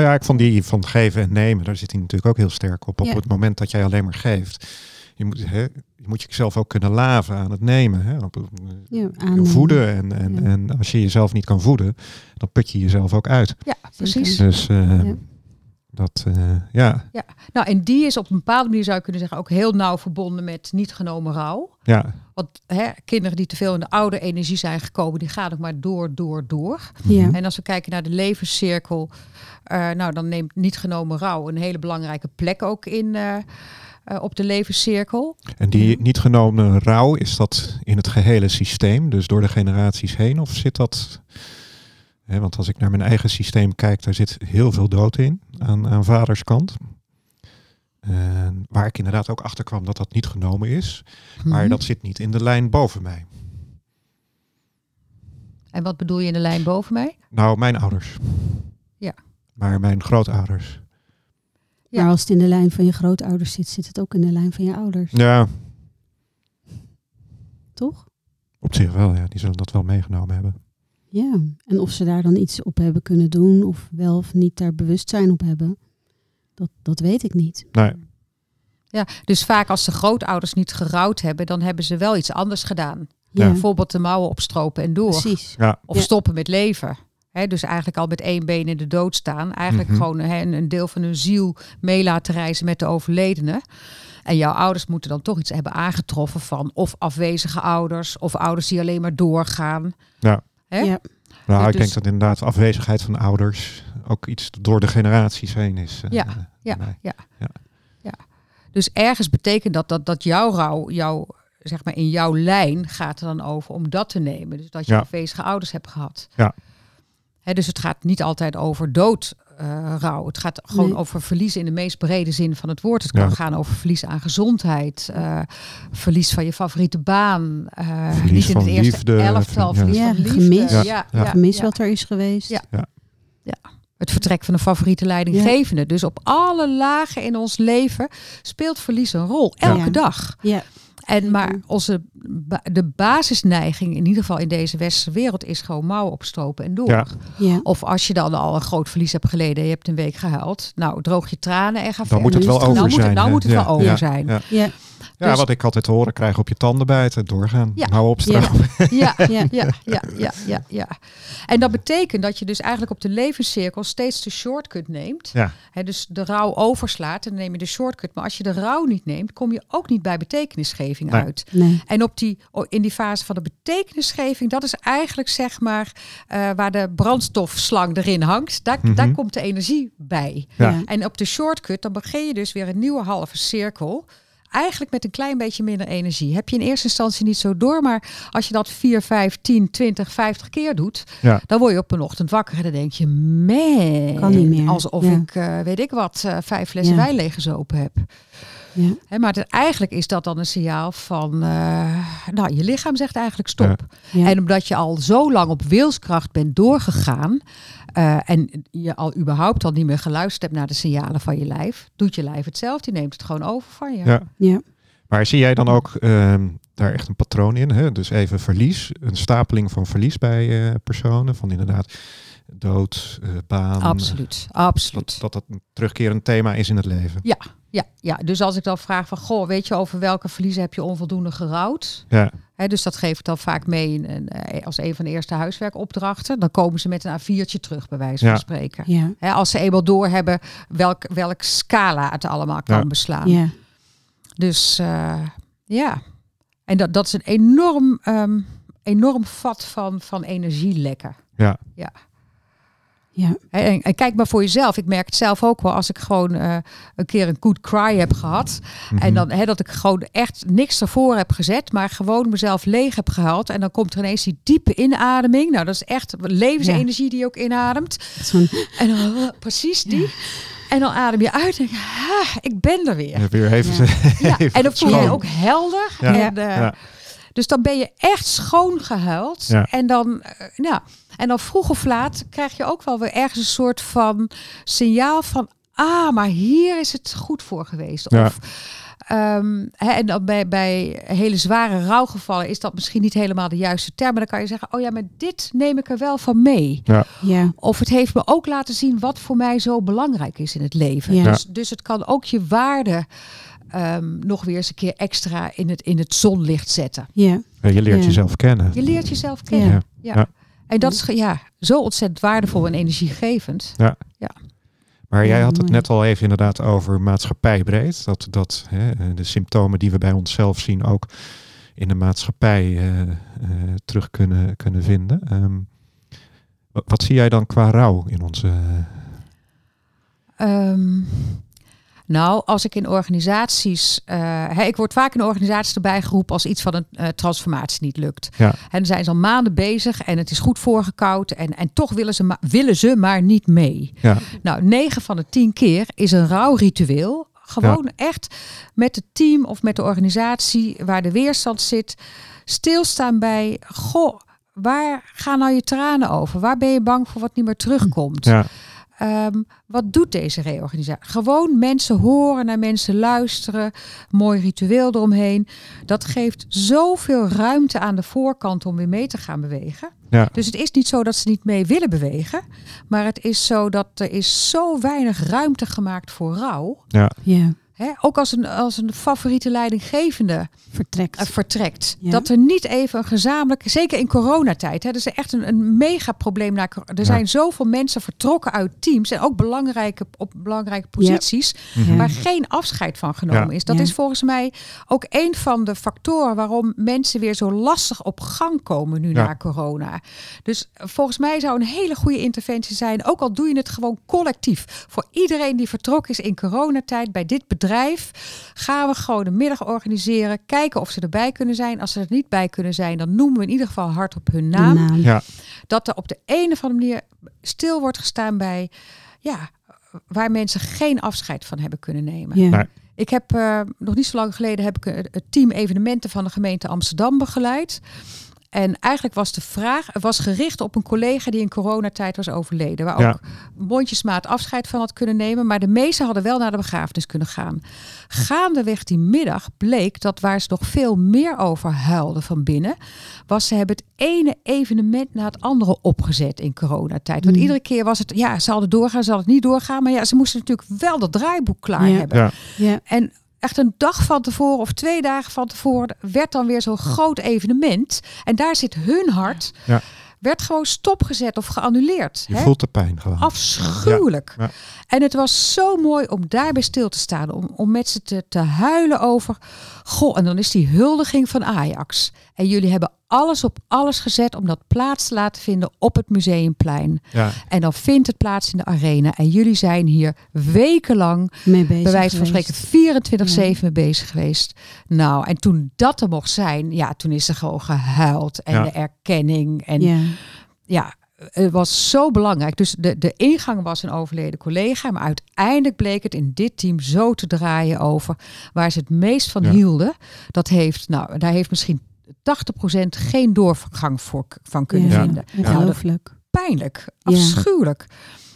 ja, ik vond die van geven en nemen, daar zit hij natuurlijk ook heel sterk op. Op Ja. het moment dat jij alleen maar geeft, je moet, hè, je moet jezelf ook kunnen laven aan het nemen. Hè, op, Ja, aannemen. voeden. En, en, Ja. en als je jezelf niet kan voeden, dan put je jezelf ook uit. Ja, precies. Dus eh, Ja. dat, eh, ja, Nou, en die is op een bepaalde manier, zou je kunnen zeggen, ook heel nauw verbonden met niet genomen rouw. ja, Want hè, kinderen die te veel in de oude energie zijn gekomen, die gaan ook maar door, door, door. Ja. En als we kijken naar de levenscirkel, eh, nou dan neemt niet genomen rouw een hele belangrijke plek ook in eh, op de levenscirkel. En die niet genomen rouw, is dat in het gehele systeem, dus door de generaties heen? Of zit dat... Hè, want als ik naar mijn eigen systeem kijk, daar zit heel veel dood in aan, aan vaders kant. En waar ik inderdaad ook achter kwam dat dat niet genomen is. Maar Mhm. dat zit niet in de lijn boven mij. En wat bedoel je in de lijn boven mij? Nou, mijn ouders. Ja. Maar mijn grootouders. Ja. Maar als het in de lijn van je grootouders zit, zit het ook in de lijn van je ouders. Ja, Toch? op zich wel. Ja, die zullen dat wel meegenomen hebben. Ja. En of ze daar dan iets op hebben kunnen doen, of wel of niet daar bewustzijn op hebben, dat, dat weet ik niet. Nee, Ja, dus vaak als de grootouders niet gerouwd hebben, dan hebben ze wel iets anders gedaan. Ja. Bijvoorbeeld de mouwen opstropen en door. precies. ja, Of Ja. stoppen met leven. Hè, dus eigenlijk al met één been in de dood staan. Eigenlijk Mhm. gewoon hè, een, deel van hun ziel mee laten reizen met de overledene. En jouw ouders moeten dan toch iets hebben aangetroffen van of afwezige ouders of ouders die alleen maar doorgaan. Ja. Hè? Ja. Nou, ik Dus- denk dat inderdaad afwezigheid van ouders ook iets door de generaties heen is. eh, Ja, bij Ja, ja. Ja. ja. Dus ergens betekent dat dat, dat jouw rouw, jouw, zeg maar in jouw lijn gaat er dan over om dat te nemen. Dus dat je Ja. afwezige ouders hebt gehad. Ja. Hè, dus het gaat niet altijd over dood. eh, rouw. Het gaat gewoon Nee. over verlies in de meest brede zin van het woord. Het kan Ja. gaan over verlies aan gezondheid, eh, verlies van je favoriete baan, eh, Verlies niet in van het eerste liefde, elftal, ja. verlies Ja, van liefde. gemis. Ja, Ja. ja, Gemis ja. wat er is geweest. Ja. Ja. Het vertrek van een favoriete leidinggevende. Dus op alle lagen in ons leven speelt verlies een rol. Elke Ja. dag. Ja. En maar onze ba- de basisneiging, in ieder geval in deze westerse wereld, is gewoon mouwen opstropen en door. Ja. Ja. Of als je dan al een groot verlies hebt geleden en je hebt een week gehuild. Nou, droog je tranen en ga Dan verder. moet het wel over nou moet het- zijn. nou moet het Ja, wel over ja, zijn. Ja, Ja. Dus- wat ik altijd te horen krijg op je tanden bijten, doorgaan. Ja. Hou op stroom. Ja, Ja. ja, ja, ja, ja, ja. En dat betekent dat je dus eigenlijk op de levenscirkel steeds de shortcut neemt. Ja. Hè, dus de rouw overslaat en dan neem je de shortcut. Maar als je de rouw niet neemt, kom je ook niet bij betekenisgeving Nee. uit. Nee. En op die, in die fase van de betekenisgeving, dat is eigenlijk zeg maar eh, waar de brandstofslang erin hangt. Daar, Mhm. daar komt de energie bij. Ja. En op de shortcut, dan begin je dus weer een nieuwe halve cirkel. Eigenlijk met een klein beetje minder energie. Heb je in eerste instantie niet zo door, maar als je dat 4, 5, 10, 20, 50 keer doet, Ja. dan word je op een ochtend wakker en dan denk je, man, Kan niet meer. alsof Ja. ik, eh, weet ik wat, eh, vijf flessen Ja. wijn leeggezopen heb. Ja. Hè, maar het- eigenlijk is dat dan een signaal van, eh, nou, je lichaam zegt eigenlijk stop. Ja. En omdat je al zo lang op wilskracht bent doorgegaan eh, en je al überhaupt al niet meer geluisterd hebt naar de signalen van je lijf, doet je lijf het zelf. Die neemt het gewoon over van je. Ja. Ja. Maar zie jij dan ook ehm, daar echt een patroon in? Hè? Dus even verlies, een stapeling van verlies bij eh, personen. Van inderdaad dood, eh, baan. Absoluut, absoluut. Dat, dat dat een terugkerend thema is in het leven. Ja, ja, dus als ik dan vraag van, goh, weet je over welke verliezen heb je onvoldoende gerouwd? Ja, Hè, dus dat geef ik dan vaak mee in, een, eh, als een van de eerste huiswerkopdrachten. Dan komen ze met een A4'tje terug, bij wijze van Ja. spreken. Ja. Als ze eenmaal doorhebben welk, welk scala het allemaal kan Ja. beslaan. Ja. Dus eh, ja, en dat, dat is een enorm, ehm, enorm vat van, van energielekken. ja, Ja. Hè, En, en kijk maar voor jezelf. Ik merk het zelf ook wel als ik gewoon eh, een keer een good cry heb gehad. Mhm. En dan hè, dat ik gewoon echt niks ervoor heb gezet, maar gewoon mezelf leeg heb gehaald. En dan komt er ineens die diepe inademing. Nou, dat is echt levensenergie die je ook inademt. En dan eh, precies die. En dan adem je uit en denk ah, ik ben er weer. Ja, weer even, Ja, en dan voel je ook helder. Ja. En, Ja. Dus dan ben je echt schoon gehuild. Ja. En, dan, eh, ja, en dan vroeg of laat krijg je ook wel weer ergens een soort van signaal van... Ah, maar hier is het goed voor geweest. Ja. Of, ehm, hè, en dan bij, bij hele zware rouwgevallen is dat misschien niet helemaal de juiste term. Maar dan kan je zeggen, oh ja, maar dit neem ik er wel van mee. ja. Of het heeft me ook laten zien wat voor mij zo belangrijk is in het leven. Ja. Dus, dus het kan ook je waarde ehm, nog weer eens een keer extra in het, in het zonlicht zetten. Ja. Ja, je leert Ja. jezelf kennen. Je leert jezelf kennen. Ja. Ja. Ja. En dat is ja, zo ontzettend waardevol en energiegevend. Maar jij Ja, had het net al even inderdaad over maatschappijbreed. Dat, dat hè, de symptomen die we bij onszelf zien ook in de maatschappij eh, eh, terug kunnen, kunnen vinden. Ehm, wat, wat zie jij dan qua rouw in onze... Ehm, nou, als ik in organisaties. eh, ik word vaak in organisaties erbij geroepen als iets van een eh, transformatie niet lukt. Ja. En dan zijn ze al maanden bezig en het is goed voorgekoud. En, en toch willen ze, ma- willen ze maar niet mee. Ja, Nou, 9 van de 10 keer is een rouwritueel. Gewoon echt met het team of met de organisatie waar de weerstand zit. Stilstaan bij, goh, waar gaan nou je tranen over? Waar ben je bang voor wat niet meer terugkomt? ja, Ehm, wat doet deze reorganisatie? Gewoon mensen horen, naar mensen luisteren, mooi ritueel eromheen. Dat geeft zoveel ruimte aan de voorkant om weer mee te gaan bewegen. ja, Dus het is niet zo dat ze niet mee willen bewegen, maar het is zo dat er is zo weinig ruimte gemaakt voor rouw. ja, Ja. Hè, ook als een, als een favoriete leidinggevende Vertrekt. eh, vertrekt. Ja. Dat er niet even een gezamenlijke, zeker in coronatijd, hè, dat is echt een, een mega probleem. Na, er Ja. zijn zoveel mensen vertrokken uit teams en ook belangrijke, op belangrijke posities, Mhm. waar geen afscheid van genomen Ja. is. Dat Ja. is volgens mij ook een van de factoren waarom mensen weer zo lastig op gang komen nu Ja. na corona. Dus eh, volgens mij zou een hele goede interventie zijn, ook al doe je het gewoon collectief. Voor iedereen die vertrokken is in coronatijd bij dit bedrijf, gaan we gewoon een middag organiseren, kijken of ze erbij kunnen zijn. Als ze er niet bij kunnen zijn, dan noemen we in ieder geval hard op hun naam naam. Ja, dat er op de een of andere manier stil wordt gestaan bij, ja, waar mensen geen afscheid van hebben kunnen nemen. Ja. Nee. Ik heb eh, nog niet zo lang geleden heb ik het team evenementen van de gemeente Amsterdam begeleid. En eigenlijk was de vraag, het was gericht op een collega die in coronatijd was overleden. Waar Ja. ook mondjesmaat afscheid van had kunnen nemen. Maar de meesten hadden wel naar de begrafenis kunnen gaan. Gaandeweg die middag bleek dat waar ze nog veel meer over huilden van binnen. Was ze hebben het ene evenement na het andere opgezet in coronatijd. Want Mm. iedere keer was het, ja, ze hadden doorgaan, hadden het niet doorgaan. Maar ja, ze moesten natuurlijk wel dat draaiboek klaar Ja. hebben. ja, Ja. En echt een dag van tevoren of twee dagen van tevoren werd dan weer zo'n groot evenement. En daar zit hun hart. Ja. Werd gewoon stopgezet of geannuleerd. je hè? voelt de pijn gewoon. Afschuwelijk. Ja, ja. En het was zo mooi om daarbij stil te staan. Om, om met ze te, te huilen over. Goh, en dan is die huldiging van Ajax. En jullie hebben alles op alles gezet om dat plaats te laten vinden op het museumplein. Ja, En dan vindt het plaats in de arena. En jullie zijn hier wekenlang Mee bezig bij wijze van spreken 24-7 mee bezig geweest. Nou, en toen dat er mocht zijn, ja, toen is er gewoon gehuild. En Ja. de erkenning. En ja. Ja. het was zo belangrijk. Dus de, de ingang was een overleden collega. Maar uiteindelijk bleek het in dit team zo te draaien over waar ze het meest van Ja. hielden. Dat heeft, nou, daar heeft misschien 80% geen doorgang voor, van kunnen Ja. vinden. Nou, dat Ongelooflijk. pijnlijk, Ja. afschuwelijk.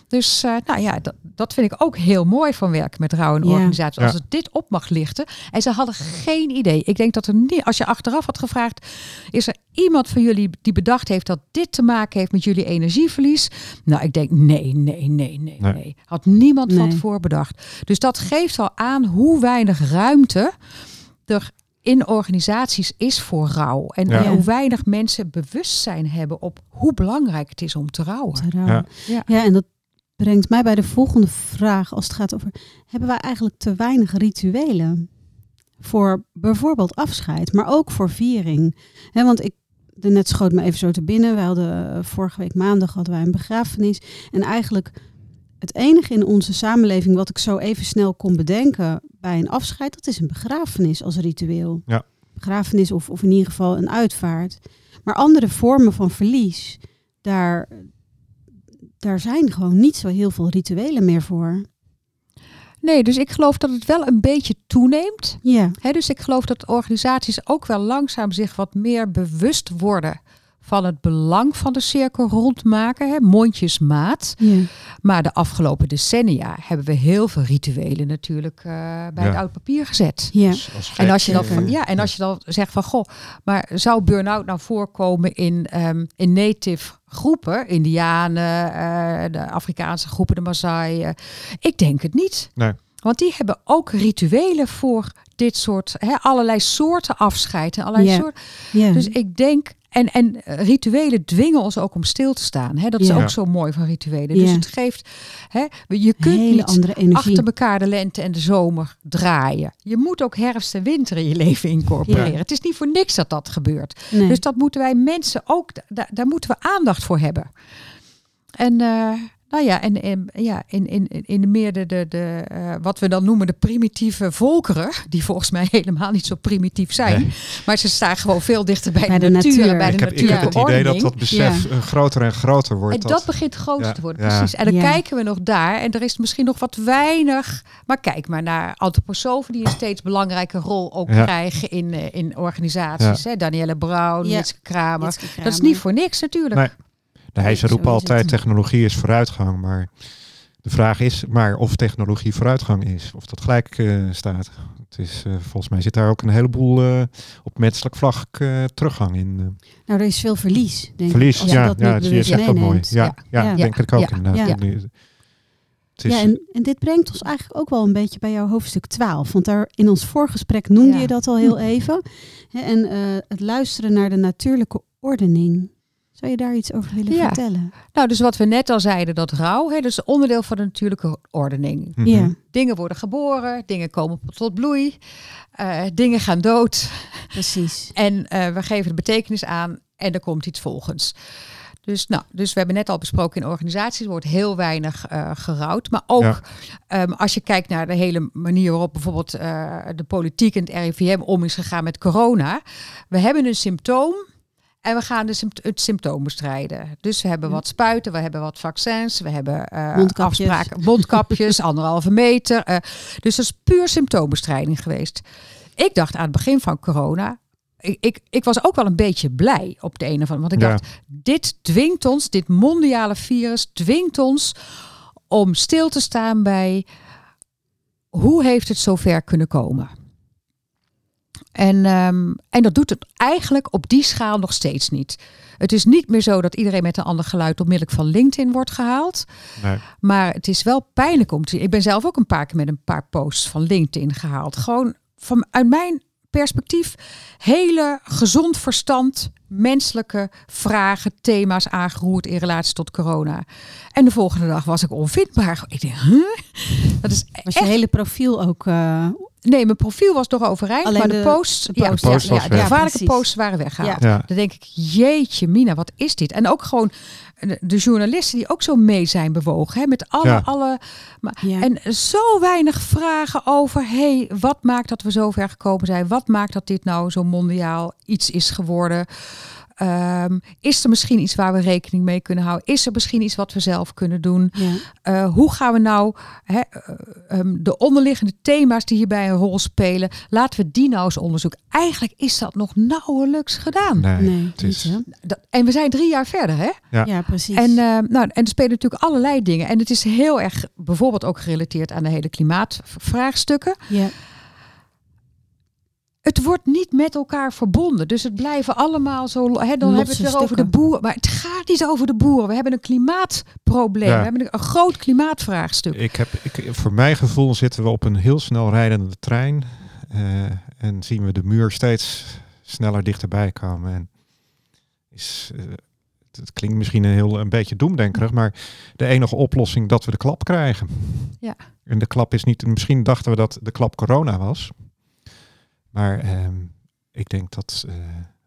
Dus eh, nou ja, dat, dat vind ik ook heel mooi van werken met rouw en Ja. organisatie. Als Ja. het dit op mag lichten. En ze hadden geen idee. Ik denk dat er niet, als je achteraf had gevraagd, is er iemand van jullie die bedacht heeft dat dit te maken heeft met jullie energieverlies? Nou, ik denk nee, nee, nee, nee, nee. Nee. Had niemand van Nee. tevoren bedacht. Dus dat geeft al aan hoe weinig ruimte er in organisaties is voor rouw. En Ja. hoe weinig mensen bewustzijn hebben op hoe belangrijk het is om te rouwen. Te rouwen. Ja. Ja. Ja, en dat brengt mij bij de volgende vraag als het gaat over... Hebben wij eigenlijk te weinig rituelen? Voor bijvoorbeeld afscheid, maar ook voor viering. Hè, want ik, de net schoot me even zo te binnen. We hadden eh, vorige week maandag hadden wij een begrafenis. En eigenlijk het enige in onze samenleving wat ik zo even snel kon bedenken bij een afscheid, dat is een begrafenis als ritueel. Ja. Begrafenis of, of in ieder geval een uitvaart. Maar andere vormen van verlies, daar, daar zijn gewoon niet zo heel veel rituelen meer voor. Nee, dus ik geloof dat het wel een beetje toeneemt. Ja, Hè, dus ik geloof dat organisaties ook wel langzaam zich wat meer bewust worden van het belang van de cirkel rondmaken, hè, mondjesmaat. ja. Maar de afgelopen decennia hebben we heel veel rituelen natuurlijk eh, bij het oud papier gezet. ja. als, als En als je dan eh, van, ja, en als je dan zegt van goh, maar zou burn-out nou voorkomen in, ehm, in native groepen, Indianen, eh, de Afrikaanse groepen, de Maasai? ik denk het niet. Nee. Want die hebben ook rituelen voor dit soort, hè, allerlei soorten afscheid en allerlei soorten. ja. Dus ik denk, en, en eh, rituelen dwingen ons ook om stil te staan. Hè? Dat is Ja. ook zo mooi van rituelen. Dus het geeft, hè, je kunt hele niet andere energie. achter elkaar de lente en de zomer draaien. Je moet ook herfst en winter in je leven incorporeren. Ja. Het is niet voor niks dat dat gebeurt. Nee. Dus dat moeten wij mensen ook, da- daar moeten we aandacht voor hebben. En eh, nou ja, en, en ja, in, in, in de meer de, de, de eh, wat we dan noemen de primitieve volkeren, die volgens mij helemaal niet zo primitief zijn, Nee. maar ze staan gewoon veel dichter bij, Bij de, de natuur, natuur. bij de ik heb, ik heb het idee dat dat besef eh, groter en groter wordt. En dat begint groter Ja, te worden, precies. En dan Ja. kijken we nog daar. En er is misschien nog wat weinig. Maar kijk maar naar antroposofen die een steeds belangrijke rol ook Ja. krijgen in, eh, in organisaties. Hè? Danielle Brown, Ja. Jitske Kramer. Jitske Dat is Kramer. niet voor niks natuurlijk. Nee. Nee, ze Zo roepen altijd technologie is vooruitgang, maar de vraag is maar of technologie vooruitgang is, of dat gelijk eh, staat. Het is, eh, volgens mij zit daar ook een heleboel eh, op menselijk vlak eh, teruggang in. eh. Nou, er is veel verlies, denk verlies, ik. ja, dat ja, je zegt dat mooi. Ja, ja, Ja. denk ik ook Ja. inderdaad. Ja. Is, en, en dit brengt ons eigenlijk ook wel een beetje bij jouw hoofdstuk 12. Want daar in ons voorgesprek noemde Ja. je dat al heel even. Hè, En eh, het luisteren naar de natuurlijke ordening. Zou je daar iets over willen Ja. vertellen? Nou, dus wat we net al zeiden, dat rouw, hè, dat is onderdeel van de natuurlijke ordening. Mhm. Ja, Dingen worden geboren, dingen komen tot bloei, eh, dingen gaan dood. precies. En eh, we geven de betekenis aan en er komt iets volgens. Dus, nou, dus we hebben net al besproken in organisaties wordt heel weinig eh gerouwd. Maar ook Ja. ehm, als je kijkt naar de hele manier waarop bijvoorbeeld eh, de politiek en het RIVM om is gegaan met corona. We hebben een symptoom en we gaan sympt- het symptoom bestrijden. Dus we hebben wat spuiten, we hebben wat vaccins, we hebben eh Mondkapjes. afspraken, mondkapjes, anderhalve meter. eh, dus dat is puur symptoombestrijding geweest. Ik dacht aan het begin van corona. Ik, ik, ik was ook wel een beetje blij op de een of andere. Want ik Ja. dacht, dit dwingt ons, dit mondiale virus dwingt ons om stil te staan bij hoe heeft het zover kunnen komen. En, ehm, en dat doet het eigenlijk op die schaal nog steeds niet. Het is niet meer zo dat iedereen met een ander geluid onmiddellijk van LinkedIn wordt gehaald. Nee. Maar het is wel pijnlijk om te zien. Ik ben zelf ook een paar keer met een paar posts van LinkedIn gehaald. Gewoon van, uit mijn perspectief hele gezond verstand, menselijke vragen, thema's aangeroerd in relatie tot corona. En de volgende dag was ik onvindbaar. Ik denk, huh? Dat is Was je echt... hele profiel ook... eh, Nee, mijn profiel was nog overeind, Alleen maar de, de- posts, de ja, post. ja, Post was ja, de gevaarlijke posts waren weggehaald. Ja. Dan denk ik, jeetje mina, wat is dit? En ook gewoon de, de journalisten die ook zo mee zijn bewogen. Hè, met alle, Ja. alle maar, ja. En zo weinig vragen over, hey, wat maakt dat we zo ver gekomen zijn? Wat maakt dat dit nou zo mondiaal iets is geworden? Ehm, is er misschien iets waar we rekening mee kunnen houden? Is er misschien iets wat we zelf kunnen doen? ja. Eh, hoe gaan we nou hè, eh, ehm, de onderliggende thema's die hierbij een rol spelen, laten we die nou eens onderzoeken? Eigenlijk is dat nog nauwelijks gedaan. Nee, Nee, het is? Dat- en we zijn drie jaar verder, hè? Ja. Ja, precies. En, eh, nou, en er spelen natuurlijk allerlei dingen. En het is heel erg bijvoorbeeld ook gerelateerd aan de hele klimaatvraagstukken. ja. Het wordt niet met elkaar verbonden. Dus het blijven allemaal zo. Hè, dan hebben we het Losse weer over de boeren. Maar het gaat niet over de boeren. We hebben een klimaatprobleem. Ja. We hebben een, een groot klimaatvraagstuk. ik heb, ik, voor mijn gevoel zitten we op een heel snel rijdende trein. eh, en zien we de muur steeds sneller dichterbij komen. En is, eh, het, het klinkt misschien een, heel, een beetje doemdenkerig, maar de enige oplossing dat we de klap krijgen. Ja. En de klap is niet, misschien dachten we dat de klap corona was. Maar ehm, ik denk dat eh,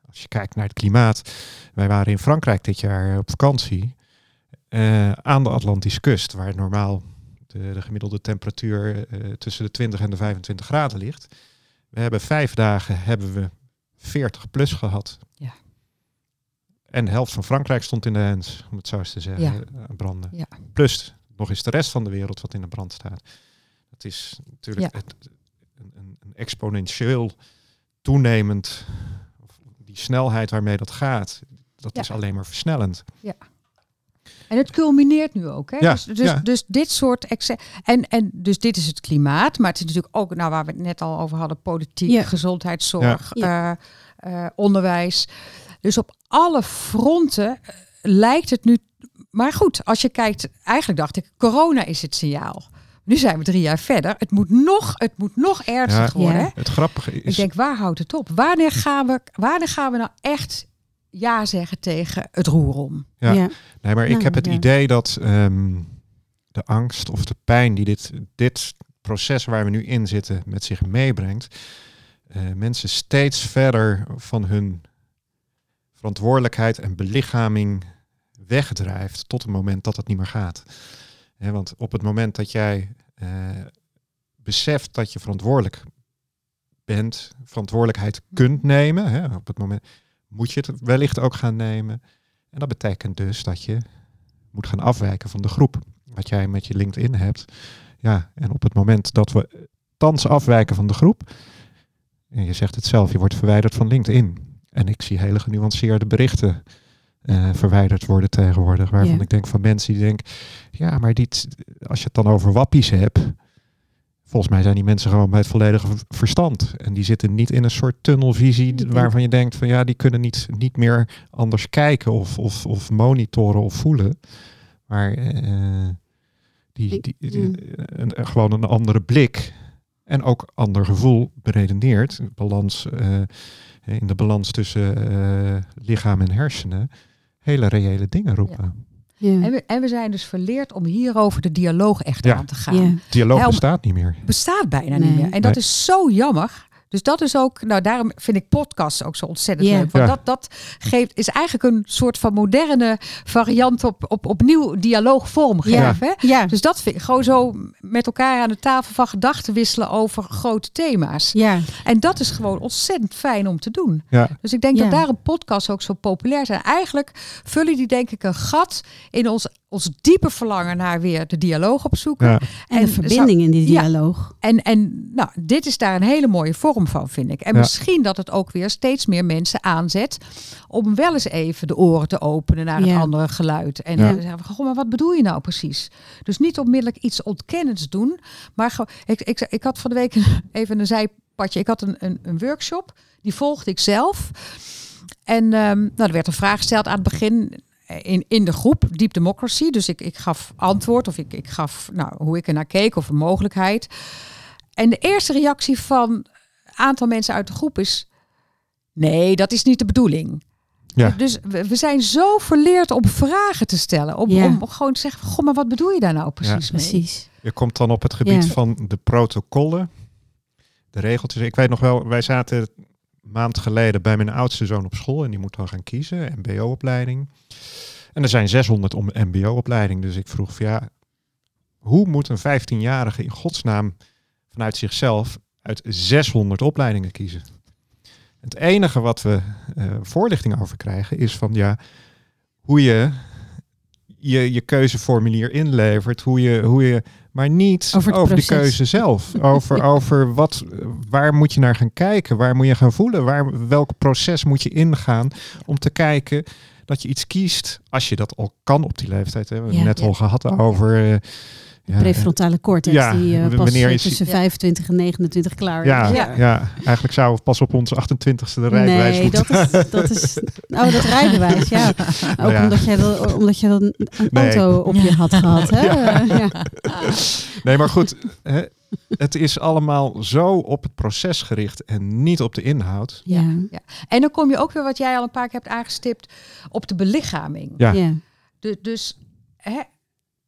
als je kijkt naar het klimaat. Wij waren in Frankrijk dit jaar op vakantie. eh, aan de Atlantische kust, waar normaal de, de gemiddelde temperatuur eh, tussen de 20 en de 25 graden ligt. We hebben vijf dagen hebben we 40 plus gehad. Ja. En de helft van Frankrijk stond in de hens, om het zo eens te zeggen, Ja. eh, aan branden. Ja. Plus nog eens de rest van de wereld wat in de brand staat. Dat is natuurlijk Ja. het, exponentieel toenemend, of die snelheid waarmee dat gaat, dat Ja. is alleen maar versnellend. En het culmineert nu ook. Hè? Ja, dus, dus, ja. dus dit soort. En, en dus dit is het klimaat. Maar het is natuurlijk ook, nou, waar we het net al over hadden: politiek, Ja. gezondheidszorg, eh, eh, onderwijs. Dus op alle fronten eh, lijkt het nu. Maar goed, als je kijkt, eigenlijk dacht ik, corona is het signaal. Nu zijn we drie jaar verder. Het moet nog, het moet nog ernstiger Ja. worden. Het grappige is, Ik denk, waar houdt het op? Wanneer gaan we, wanneer gaan we nou echt ja zeggen tegen het roer om? Ja. Ja. nee, maar ik Nou, heb het ja. idee dat ehm, de angst of de pijn die dit, dit proces waar we nu in zitten met zich meebrengt, eh, mensen steeds verder van hun verantwoordelijkheid en belichaming wegdrijft tot het moment dat het niet meer gaat. Want op het moment dat jij eh, beseft dat je verantwoordelijk bent, verantwoordelijkheid kunt nemen, op het moment moet je het wellicht ook gaan nemen. En dat betekent dus dat je moet gaan afwijken van de groep. Wat jij met je LinkedIn hebt. Ja, en op het moment dat we thans afwijken van de groep. En je zegt het zelf, je wordt verwijderd van LinkedIn. En ik zie hele genuanceerde berichten eh, verwijderd worden tegenwoordig. Waarvan Ja. ik denk van mensen die denken, ja, maar dit, als je het dan over wappies hebt. Volgens mij zijn die mensen gewoon bij het volledige verstand. En die zitten niet in een soort tunnelvisie waarvan je denkt van ja, die kunnen niet, niet meer anders kijken of, of, of monitoren of voelen. Maar eh, Die, die, mm. een, gewoon een andere blik en ook ander gevoel beredeneerd. Balans, eh, in de balans tussen lichaam en hersenen. Hele reële dingen roepen. Ja. En we, en we zijn dus verleerd om hierover de dialoog echt Ja. aan te gaan. Ja. Dialoog om- bestaat niet meer. Bestaat bijna Nee. niet meer. En dat Nee. is zo jammer. Dus dat is ook, nou daarom vind ik podcasts ook zo ontzettend Ja. leuk. Want Ja. dat, dat geeft, is eigenlijk een soort van moderne variant op, op opnieuw dialoog vormgeven. hè? Ja. Dus dat vind ik gewoon zo met elkaar aan de tafel van gedachten wisselen over grote thema's. ja. En dat is gewoon ontzettend fijn om te doen. Ja, Dus ik denk Ja. dat daarom podcasts ook zo populair zijn. Eigenlijk vullen die denk ik een gat in ons, ons diepe verlangen naar weer de dialoog opzoeken. ja. En de verbinding in die Ja. dialoog. En, en nou, dit is daar een hele mooie vorm van, vind ik. En Ja. misschien dat het ook weer steeds meer mensen aanzet om wel eens even de oren te openen naar Ja. het andere geluid. En Ja. dan zeggen we, goh, maar wat bedoel je nou precies? Dus niet onmiddellijk iets ontkennends doen, maar gewoon, ik, ik, ik had van de week even een zijpadje. Ik had een, een, een workshop, die volgde ik zelf. En ehm, nou, er werd een vraag gesteld aan het begin in, in de groep, Deep Democracy. Dus ik, ik gaf antwoord of ik, ik gaf nou, hoe ik er naar keek of een mogelijkheid. En de eerste reactie van een aantal mensen uit de groep is... Nee, dat is niet de bedoeling. Ja. Dus we, we zijn zo verleerd om vragen te stellen. Om, Ja. om gewoon te zeggen, goh, maar wat bedoel je daar nou precies mee? Precies. Je komt dan op het gebied Ja. van de protocollen, de regeltjes. Ik weet nog wel, wij zaten een maand geleden bij mijn oudste zoon op school en die moet dan gaan kiezen, MBO-opleiding. En er zijn 600 om MBO-opleiding, dus ik vroeg van ja, hoe moet een 15-jarige in godsnaam vanuit zichzelf uit 600 opleidingen kiezen? Het enige wat we eh, voorlichting over krijgen is van ja, hoe je je, je keuzeformulier inlevert, hoe je, hoe je maar niet Over de keuze zelf. Over, over wat, waar moet je naar gaan kijken, waar moet je gaan voelen, waar, welk proces moet je ingaan om te kijken dat je iets kiest, als je dat al kan op die leeftijd. Hè. We hebben Ja. het net Ja. al gehad over... eh, ja, Prefrontale cortex Ja, die eh, w- pas wanneer eh, je- tussen Ja. 25 en 29 klaar ja, is. ja. eigenlijk zouden we pas op onze 28ste de rijbewijs Nee, moeten dat is, dat is. Oh, dat rijbewijs, ja. Ook Nou ja. omdat jij dat, omdat jij dan een Nee. auto op je had gehad. Hè? Ja. Ja. Nee, maar goed, hè, het is allemaal zo op het proces gericht en niet op de inhoud. Ja. En dan kom je ook weer, wat jij al een paar keer hebt aangestipt, op de belichaming. Ja. Ja. Dus, dus hè,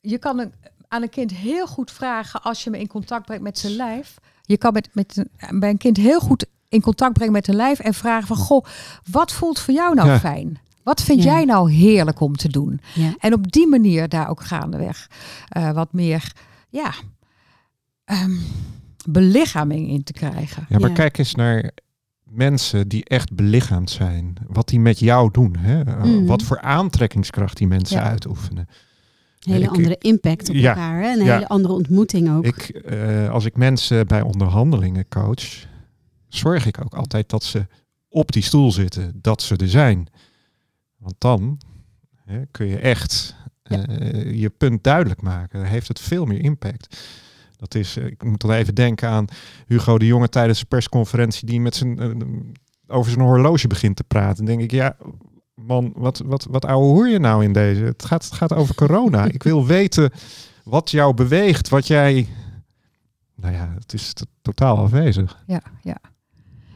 je kan een, aan een kind heel goed vragen als je me in contact brengt met zijn lijf. Je kan met, met, een- bij een kind heel goed in contact brengen met een lijf en vragen van, goh, wat voelt voor jou nou Ja. fijn? Wat vind Ja. jij nou heerlijk om te doen? Ja. En op die manier daar ook gaandeweg eh, wat meer, ja, ehm, belichaming in te krijgen. Ja, maar Ja. kijk eens naar mensen die echt belichaamd zijn. Wat die met jou doen. Hè? Uh, Mhm. Wat voor aantrekkingskracht die mensen Ja. Hele Ik- andere impact op Ja. elkaar. Hè? Een Ja. hele andere ontmoeting ook. Ik, eh, als ik mensen bij onderhandelingen coach, zorg ik ook altijd dat ze op die stoel zitten, dat ze er zijn. Want dan hè, kun je echt Ja. eh, je punt duidelijk maken. Dan heeft het veel meer impact. Dat is, eh, ik moet dan even denken aan Hugo de Jonge tijdens de persconferentie die met zijn, over zijn horloge begint te praten. Dan denk ik, ja, man, wat, wat, wat ouwe hoor je nou in deze? Het gaat, het gaat over corona. ik wil weten wat jou beweegt, wat jij... Nou ja, het is totaal afwezig. Ja, ja.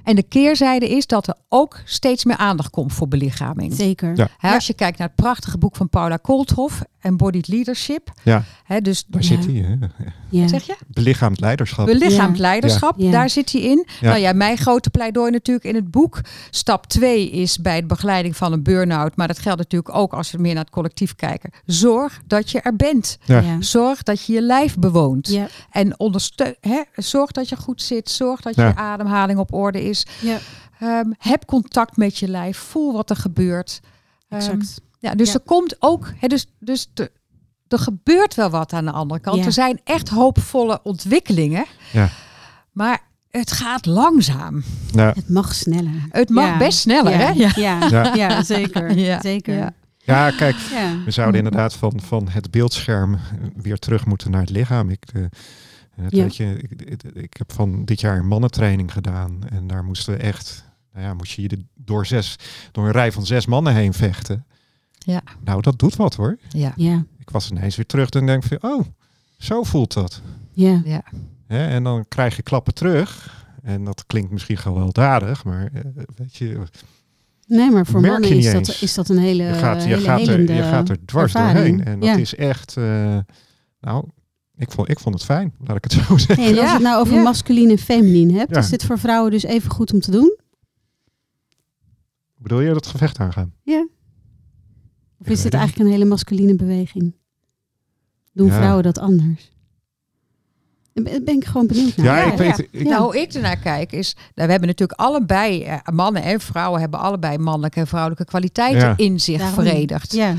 En de keerzijde is dat er ook steeds meer aandacht komt voor belichaming. Zeker. Ja. Als je kijkt naar het prachtige boek van Paula Kolthoff, Embodied Leadership. Ja. Hè, dus Daar Ja. zit hij, hè? Ja. wat zeg je? Belichaamd leiderschap. Belichaamd Ja. leiderschap, Ja. daar zit hij in. Ja. Nou ja, mijn grote pleidooi natuurlijk in het boek. Stap 2 is bij de begeleiding van een burn-out. Maar dat geldt natuurlijk ook als we meer naar het collectief kijken. Zorg dat je er bent. Ja. Ja. Zorg dat je je lijf bewoont. Ja. En ondersteun, hè, zorg dat je goed zit. Zorg dat je ademhaling op orde is. Ja. Ehm, heb contact met je lijf. Voel wat er gebeurt. Exact. ja, dus Ja. er komt ook, hè, dus, dus de, er gebeurt wel wat aan de andere kant. Ja. Er zijn echt hoopvolle ontwikkelingen. Ja. Maar het gaat langzaam. Nou, Het mag sneller. Het mag Ja. best sneller, ja. hè? Ja. Ja. Ja. Ja. zeker. Ja. zeker. Ja. ja, kijk, Ja. we zouden inderdaad van, van het beeldscherm weer terug moeten naar het lichaam. Ik, eh, het, Ja. weet je, ik, ik, ik heb van dit jaar een mannentraining gedaan. En daar moesten we echt, nou ja, moest je je door, zes, door een rij van zes mannen heen vechten. Ja. Nou, dat doet wat hoor. Ja. Ja. Ik was ineens weer terug en denk van, oh, Zo voelt dat. Ja. Ja. Hè? En dan krijg je klappen terug. En dat klinkt misschien gewelddadig, maar eh, weet je, Nee, maar voor Merk je mannen is dat, is dat een hele, je, gaat, je, hele gaat, er, je gaat er dwars ervaring. doorheen. En dat ja. is echt, eh, nou, ik vond, ik vond het fijn, laat ik het zo zeggen. Als je het nou over ja. masculin en feminin hebt, Ja. is dit voor vrouwen dus even goed om te doen? Bedoel je dat gevecht aangaan? Ja. Of Ik is dit het eigenlijk een hele masculine beweging? Doen Ja. vrouwen dat anders? Daar ben ik gewoon benieuwd naar. Ja, Ja, ik weet, ik, Ja. Nou, hoe ik ernaar kijk is, nou, we hebben natuurlijk allebei, eh, mannen en vrouwen hebben allebei mannelijke en vrouwelijke kwaliteiten Ja. in zich Daarom. verenigd. Ja,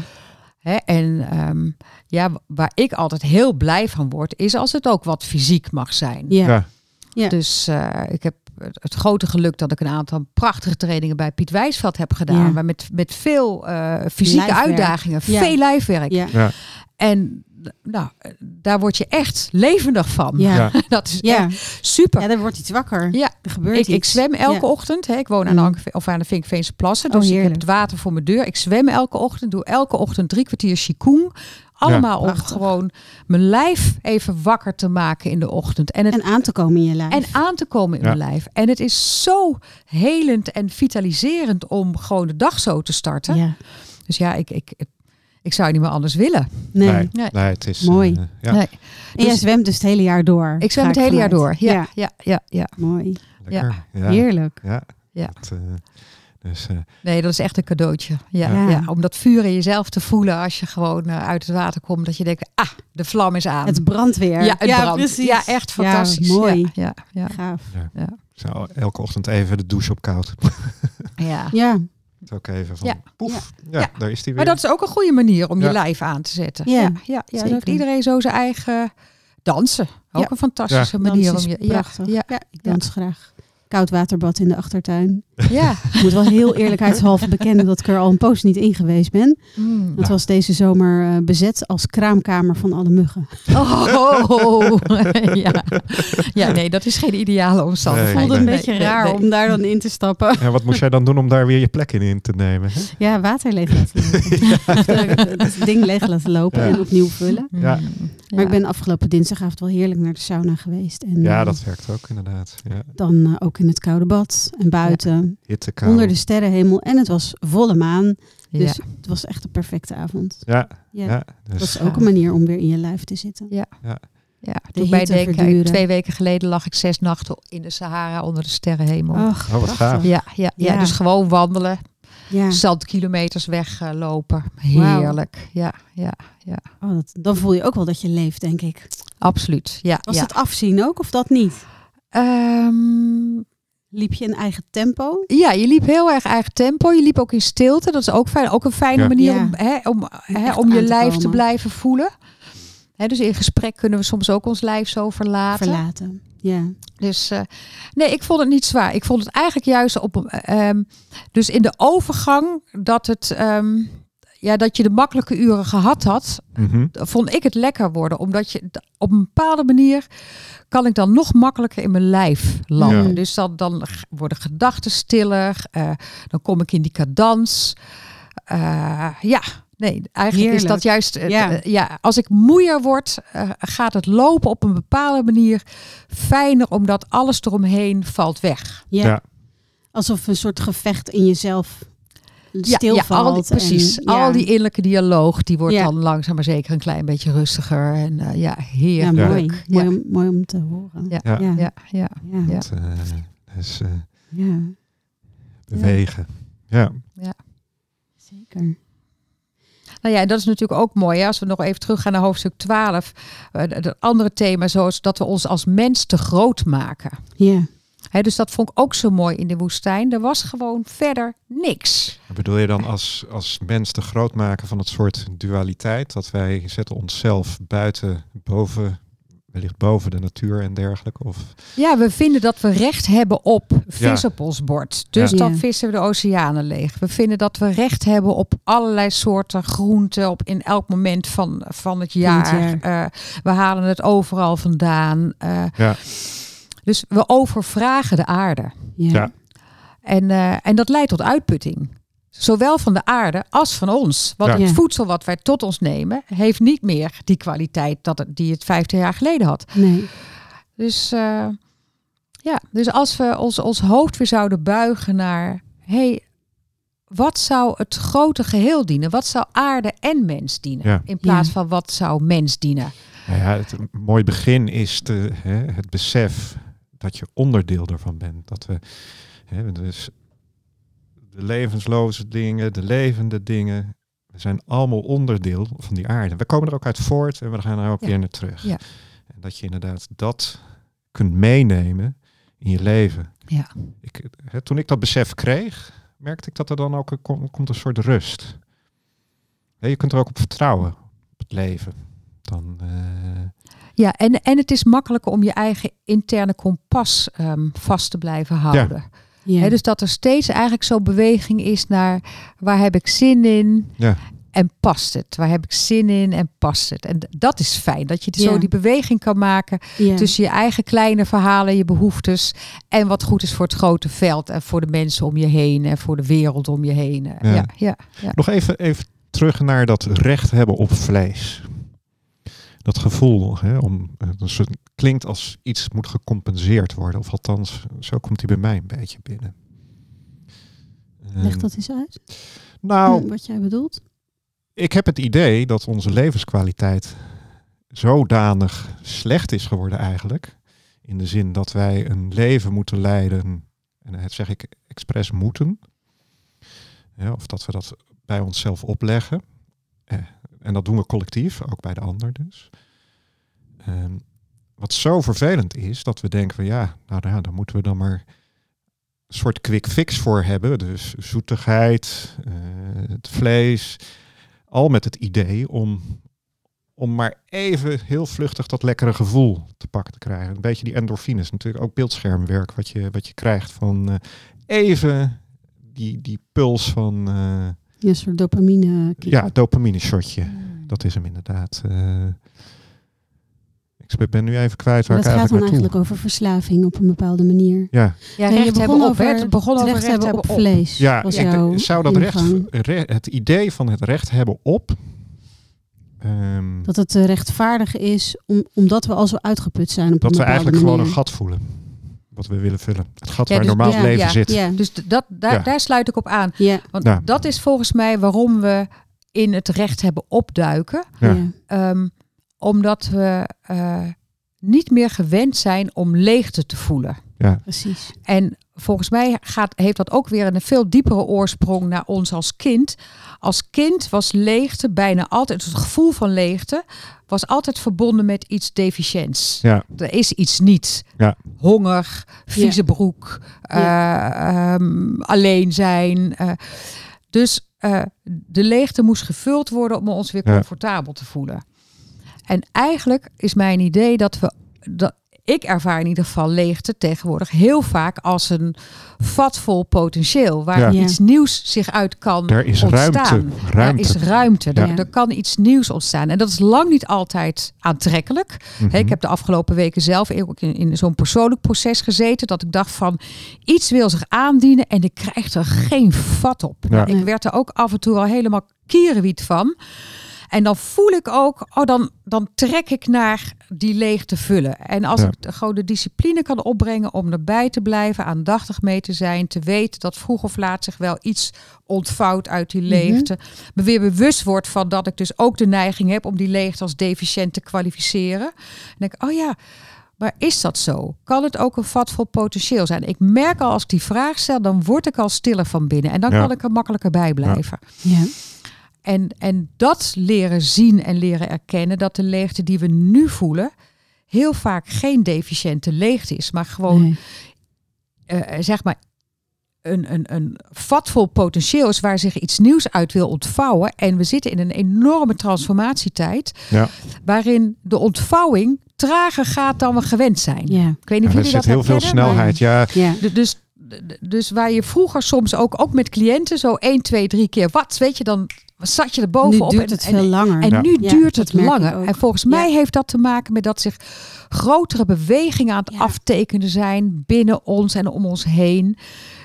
Hè? En ehm, ja, waar ik altijd heel blij van word, is als het ook wat fysiek mag zijn. ja. Ja. Ja. Dus eh, ik heb het grote geluk dat ik een aantal prachtige trainingen bij Piet Wijsveld heb gedaan. Ja. Maar met, met veel eh, fysieke Lijfwerk. uitdagingen, Ja. veel lijfwerk. Ja. Ja. En nou, daar word je echt levendig van. Ja. Ja. Dat is Ja. echt super. ja, er wordt iets wakker. Ja, Er gebeurt ik, ik iets. zwem elke Ja. ochtend. Hè. Ik woon aan de, Mm. Ank- of aan de Vinkveense plassen. Oh, Dus ik heb het water voor mijn deur. Ik zwem elke ochtend. Doe elke ochtend drie kwartier Qigong. Allemaal om Prachtig. gewoon mijn lijf even wakker te maken in de ochtend. En, het, En aan te komen in je lijf. en aan te komen in Ja. mijn lijf. En het is zo helend en vitaliserend om gewoon de dag zo te starten. ja. Dus ja, ik, ik, ik zou niet meer anders willen. Nee. Nee, Nee. nee, het is... Mooi. ja, Nee. En jij Dus- zwemt dus het hele jaar door. Ik zwem het hele jaar door. Ja, ja, ja, ja. Mooi. lekker. Ja. Heerlijk. Ja. Ja. Dat, eh, dus, eh, Nee, dat is echt een cadeautje. Ja, Ja. ja. om dat vuur in jezelf te voelen als je gewoon uit het water komt. Dat je denkt, ah, de vlam is aan. Het brandt weer. ja, het brandt. precies. Ja, echt Ja, fantastisch. mooi. Ja, ja, ja. Gaaf. zo, elke ochtend even de douche op koud. ja. Ja. Het ook even van, Ja. poef. Ja, Ja. daar is die weer. Maar dat is ook een goede manier om Ja. je lijf aan te zetten. Ja, ja, ja, ja. Dan zeker. heeft iedereen zo zijn eigen dansen. Ook Ja. een fantastische manier om je... Ja, Ja, ik dans graag. Koud waterbad in de achtertuin. ja. Ik moet wel heel eerlijkheidshalve bekennen dat ik er al een poos niet in geweest ben. Mm. Dat was deze zomer eh, bezet als kraamkamer van alle muggen. Oh, ja. ja, nee, dat is geen ideale omstandigheid. Nee, voelde een beetje Nee, raar nee. om daar dan in te stappen. Ja, wat moest jij dan doen om daar weer je plek in, in te nemen? Hè? Ja, water leeg laten lopen. Het ding leeg laten lopen Ja. en opnieuw vullen. Ja. Mm, Maar ik ben afgelopen dinsdagavond wel heerlijk naar de sauna geweest. En Ja, eh, dat werkt ook inderdaad. Ja. dan eh, ook in het koude bad en buiten. Hitte, kou. Onder de sterrenhemel. En het was volle maan. Ja. Dus het was echt een perfecte avond. Ja, Ja. ja. Dat dus, is ook een manier om weer in je lijf te zitten. Ja, De toen bij verduren. twee weken geleden lag ik zes nachten in de Sahara onder de sterrenhemel. Ach, Oh, wat gaaf. Ja, ja, ja. Ja. dus gewoon wandelen, Ja. zandkilometers weglopen. Wauw. Heerlijk. Ja, ja, ja. Oh, dat, dan voel je ook wel dat je leeft, denk ik. Absoluut. Ja, Was ja. het afzien ook of dat niet? Ehm, Liep je in eigen tempo? ja, je liep heel erg eigen tempo. Je liep ook in stilte. Dat is ook fijn. Ook een fijne Ja. manier Ja. om, hè, om, hè, om je te lijf te blijven voelen. Hè, dus in gesprek kunnen we soms ook ons lijf zo verlaten. Verlaten. Ja. Dus eh, nee, ik vond het niet zwaar. Ik vond het eigenlijk juist op. eh, ehm, dus in de overgang dat het. ehm, ja, dat je de makkelijke uren gehad had, Mhm. vond ik het lekker worden. Omdat je op een bepaalde manier kan ik dan nog makkelijker in mijn lijf landen. Ja. Dus dan, dan worden gedachten stiller. eh, dan kom ik in die cadans. Eh, ja, nee, eigenlijk is dat juist. eh, Ja. ja, als ik moeier word, eh, gaat het lopen op een bepaalde manier fijner, omdat alles eromheen valt weg. Ja. Ja. Alsof een soort gevecht in jezelf stilvalt. ja, al die, precies. en- ja. Al die innerlijke dialoog, die wordt Ja. dan langzaam maar zeker een klein beetje rustiger. En eh, ja, Ja, heerlijk. mooi. Ja. Mooi, om, mooi om te horen. Ja. Ja. Ja. Ja, ja. Ja. Ja. Eh, dus, eh, Ja, bewegen. Ja. zeker. Nou ja, dat is natuurlijk ook mooi. Hè? Als we nog even teruggaan naar hoofdstuk 12. eh, Het andere thema, zoals dat we ons als mens te groot maken. Ja. Hè, dus dat vond ik ook zo mooi in de woestijn. Er was gewoon verder niks. Bedoel je dan als, als mens te groot maken van het soort dualiteit? Dat wij zetten onszelf buiten, boven, wellicht boven de natuur en dergelijke? Of, Ja, we vinden dat we recht hebben op vis Ja. op ons bord. Dus Ja. dan vissen we de oceanen leeg. We vinden dat we recht hebben op allerlei soorten groenten op in elk moment van, van het jaar. Eh, we halen het overal vandaan. Eh, Ja. Dus we overvragen de aarde. Ja. Ja. En, eh, en dat leidt tot uitputting. Zowel van de aarde als van ons. Want Ja. het voedsel wat wij tot ons nemen, heeft niet meer die kwaliteit dat het, die het 50 jaar geleden had. Nee. Dus eh, ja, dus als we ons, ons hoofd weer zouden buigen naar, hey, wat zou het grote geheel dienen? Wat zou aarde en mens dienen? Ja. In plaats Ja. van wat zou mens dienen? Nou ja, het een mooi begin is de, hè, het besef dat je onderdeel ervan bent. Dat we hè, dus de levensloze dingen, de levende dingen, we zijn allemaal onderdeel van die aarde. We komen er ook uit voort en we gaan er ook Ja. weer naar terug. Ja. En dat je inderdaad dat kunt meenemen in je leven. Ja. Ik, hè, toen ik dat besef kreeg, merkte ik dat er dan ook een, kom- komt een soort rust. Hè, je kunt er ook op vertrouwen, op het leven. Dan, eh, Ja, en, en het is makkelijker om je eigen interne kompas ehm, vast te blijven houden. Ja. Hè, dus dat er steeds eigenlijk zo'n beweging is naar waar heb ik zin in Ja. en past het? Waar heb ik zin in en past het? En dat is fijn, dat je Ja. zo die beweging kan maken ja. tussen je eigen kleine verhalen, je behoeftes en wat goed is voor het grote veld en voor de mensen om je heen en voor de wereld om je heen. Ja. Ja, ja, ja. Nog even, even terug naar dat recht hebben op vlees. Dat gevoel, hè, om, eh, dus het klinkt als iets moet gecompenseerd worden. Of althans, zo komt hij bij mij een beetje binnen. Leg Ehm, dat eens uit. nou, Hm, Wat jij bedoelt. ik heb het idee dat onze levenskwaliteit zodanig slecht is geworden eigenlijk. In de zin dat wij een leven moeten leiden, en dat zeg ik expres moeten. Ja, of dat we dat bij onszelf opleggen. Eh, en dat doen we collectief, ook bij de ander dus. Ehm, wat zo vervelend is, dat we denken van ja, nou ja, daar moeten we dan maar een soort quick fix voor hebben. Dus zoetigheid, eh, het vlees, al met het idee om, om maar even heel vluchtig dat lekkere gevoel te pakken te krijgen. Een beetje die endorfines, natuurlijk ook beeldschermwerk wat je, wat je krijgt van eh, even die, die puls van Ja, eh, een soort dopamine kick. ja, dopamine shotje. Dat is hem inderdaad. Ik ben nu even kwijt waar Maar ik gaat dan eigenlijk naartoe. eigenlijk over verslaving op een bepaalde manier. Ja, Ja, recht begon hebben op. over begon over recht hebben op op. vlees. ja was jouw zou dat recht, re- het idee van het recht hebben op. ehm, Dat het eh, rechtvaardig is, om, omdat we al zo uitgeput zijn op dat een we eigenlijk gewoon een gat voelen. Wat we willen vullen. Het gat Ja, waar dus- normaal ja, leven ja, zit. Ja, Dus dat, daar, Ja. daar sluit ik op aan. ja, Want Ja. dat is volgens mij waarom we in het recht hebben opduiken. Ja. Ja. Omdat we eh, niet meer gewend zijn om leegte te voelen. precies. En volgens mij gaat, heeft dat ook weer een veel diepere oorsprong naar ons als kind. Als kind was leegte bijna altijd, het gevoel van leegte, was altijd verbonden met iets deficiënts. Ja. Er is iets niet. Ja. Honger, vieze broek, eh, ehm, alleen zijn. eh. dus eh, de leegte moest gevuld worden om ons weer Ja. comfortabel te voelen. En eigenlijk is mijn idee dat we. Dat, ik ervaar in ieder geval leegte tegenwoordig heel vaak als een vat vol potentieel. Waar Ja. Iets nieuws zich uit kan Er is ontstaan. ruimte. ruimte. Er is ruimte. Ja. Er, er kan iets nieuws ontstaan. En dat is lang niet altijd aantrekkelijk. Mhm. Hè, Ik heb de afgelopen weken zelf ook in, in zo'n persoonlijk proces gezeten. Dat ik dacht van iets wil zich aandienen en ik krijg er geen vat op. Ja. Ik werd er ook af en toe al helemaal kierenwiet van. En dan voel ik ook, oh, dan, dan trek ik naar die leeg te vullen. En als Ja. ik de- gewoon de discipline kan opbrengen om erbij te blijven, aandachtig mee te zijn, te weten dat vroeg of laat zich wel iets ontvouwt uit die leegte. Me weer bewust wordt van dat ik dus ook de neiging heb om die leegte als deficiënt te kwalificeren. En denk ik, oh ja, maar is dat zo? Kan het ook een vat vol potentieel zijn? Ik merk al als ik die vraag stel, dan word ik al stiller van binnen. En dan Ja. kan ik er makkelijker bij blijven. Ja. En, en dat leren zien en leren erkennen, dat de leegte die we nu voelen, heel vaak geen deficiënte leegte is, maar gewoon Nee. eh, zeg maar een, een, een vat vol potentieel is waar zich iets nieuws uit wil ontvouwen. En we zitten in een enorme transformatietijd, Ja. waarin de ontvouwing trager gaat dan we gewend zijn. Ja. Ik weet niet Ja, of er jullie zit dat heel veel snelheid. Ja, Ja. Dus, dus waar je vroeger soms ook, ook met cliënten zo 1, 2, 3 keer wat, weet je, dan zat je er Nu bovenop. duurt en- het en, veel langer. en Ja. nu Ja, duurt het langer. En volgens mij Ja. heeft dat te maken met dat zich grotere bewegingen aan het Ja. aftekenen zijn binnen ons en om ons heen,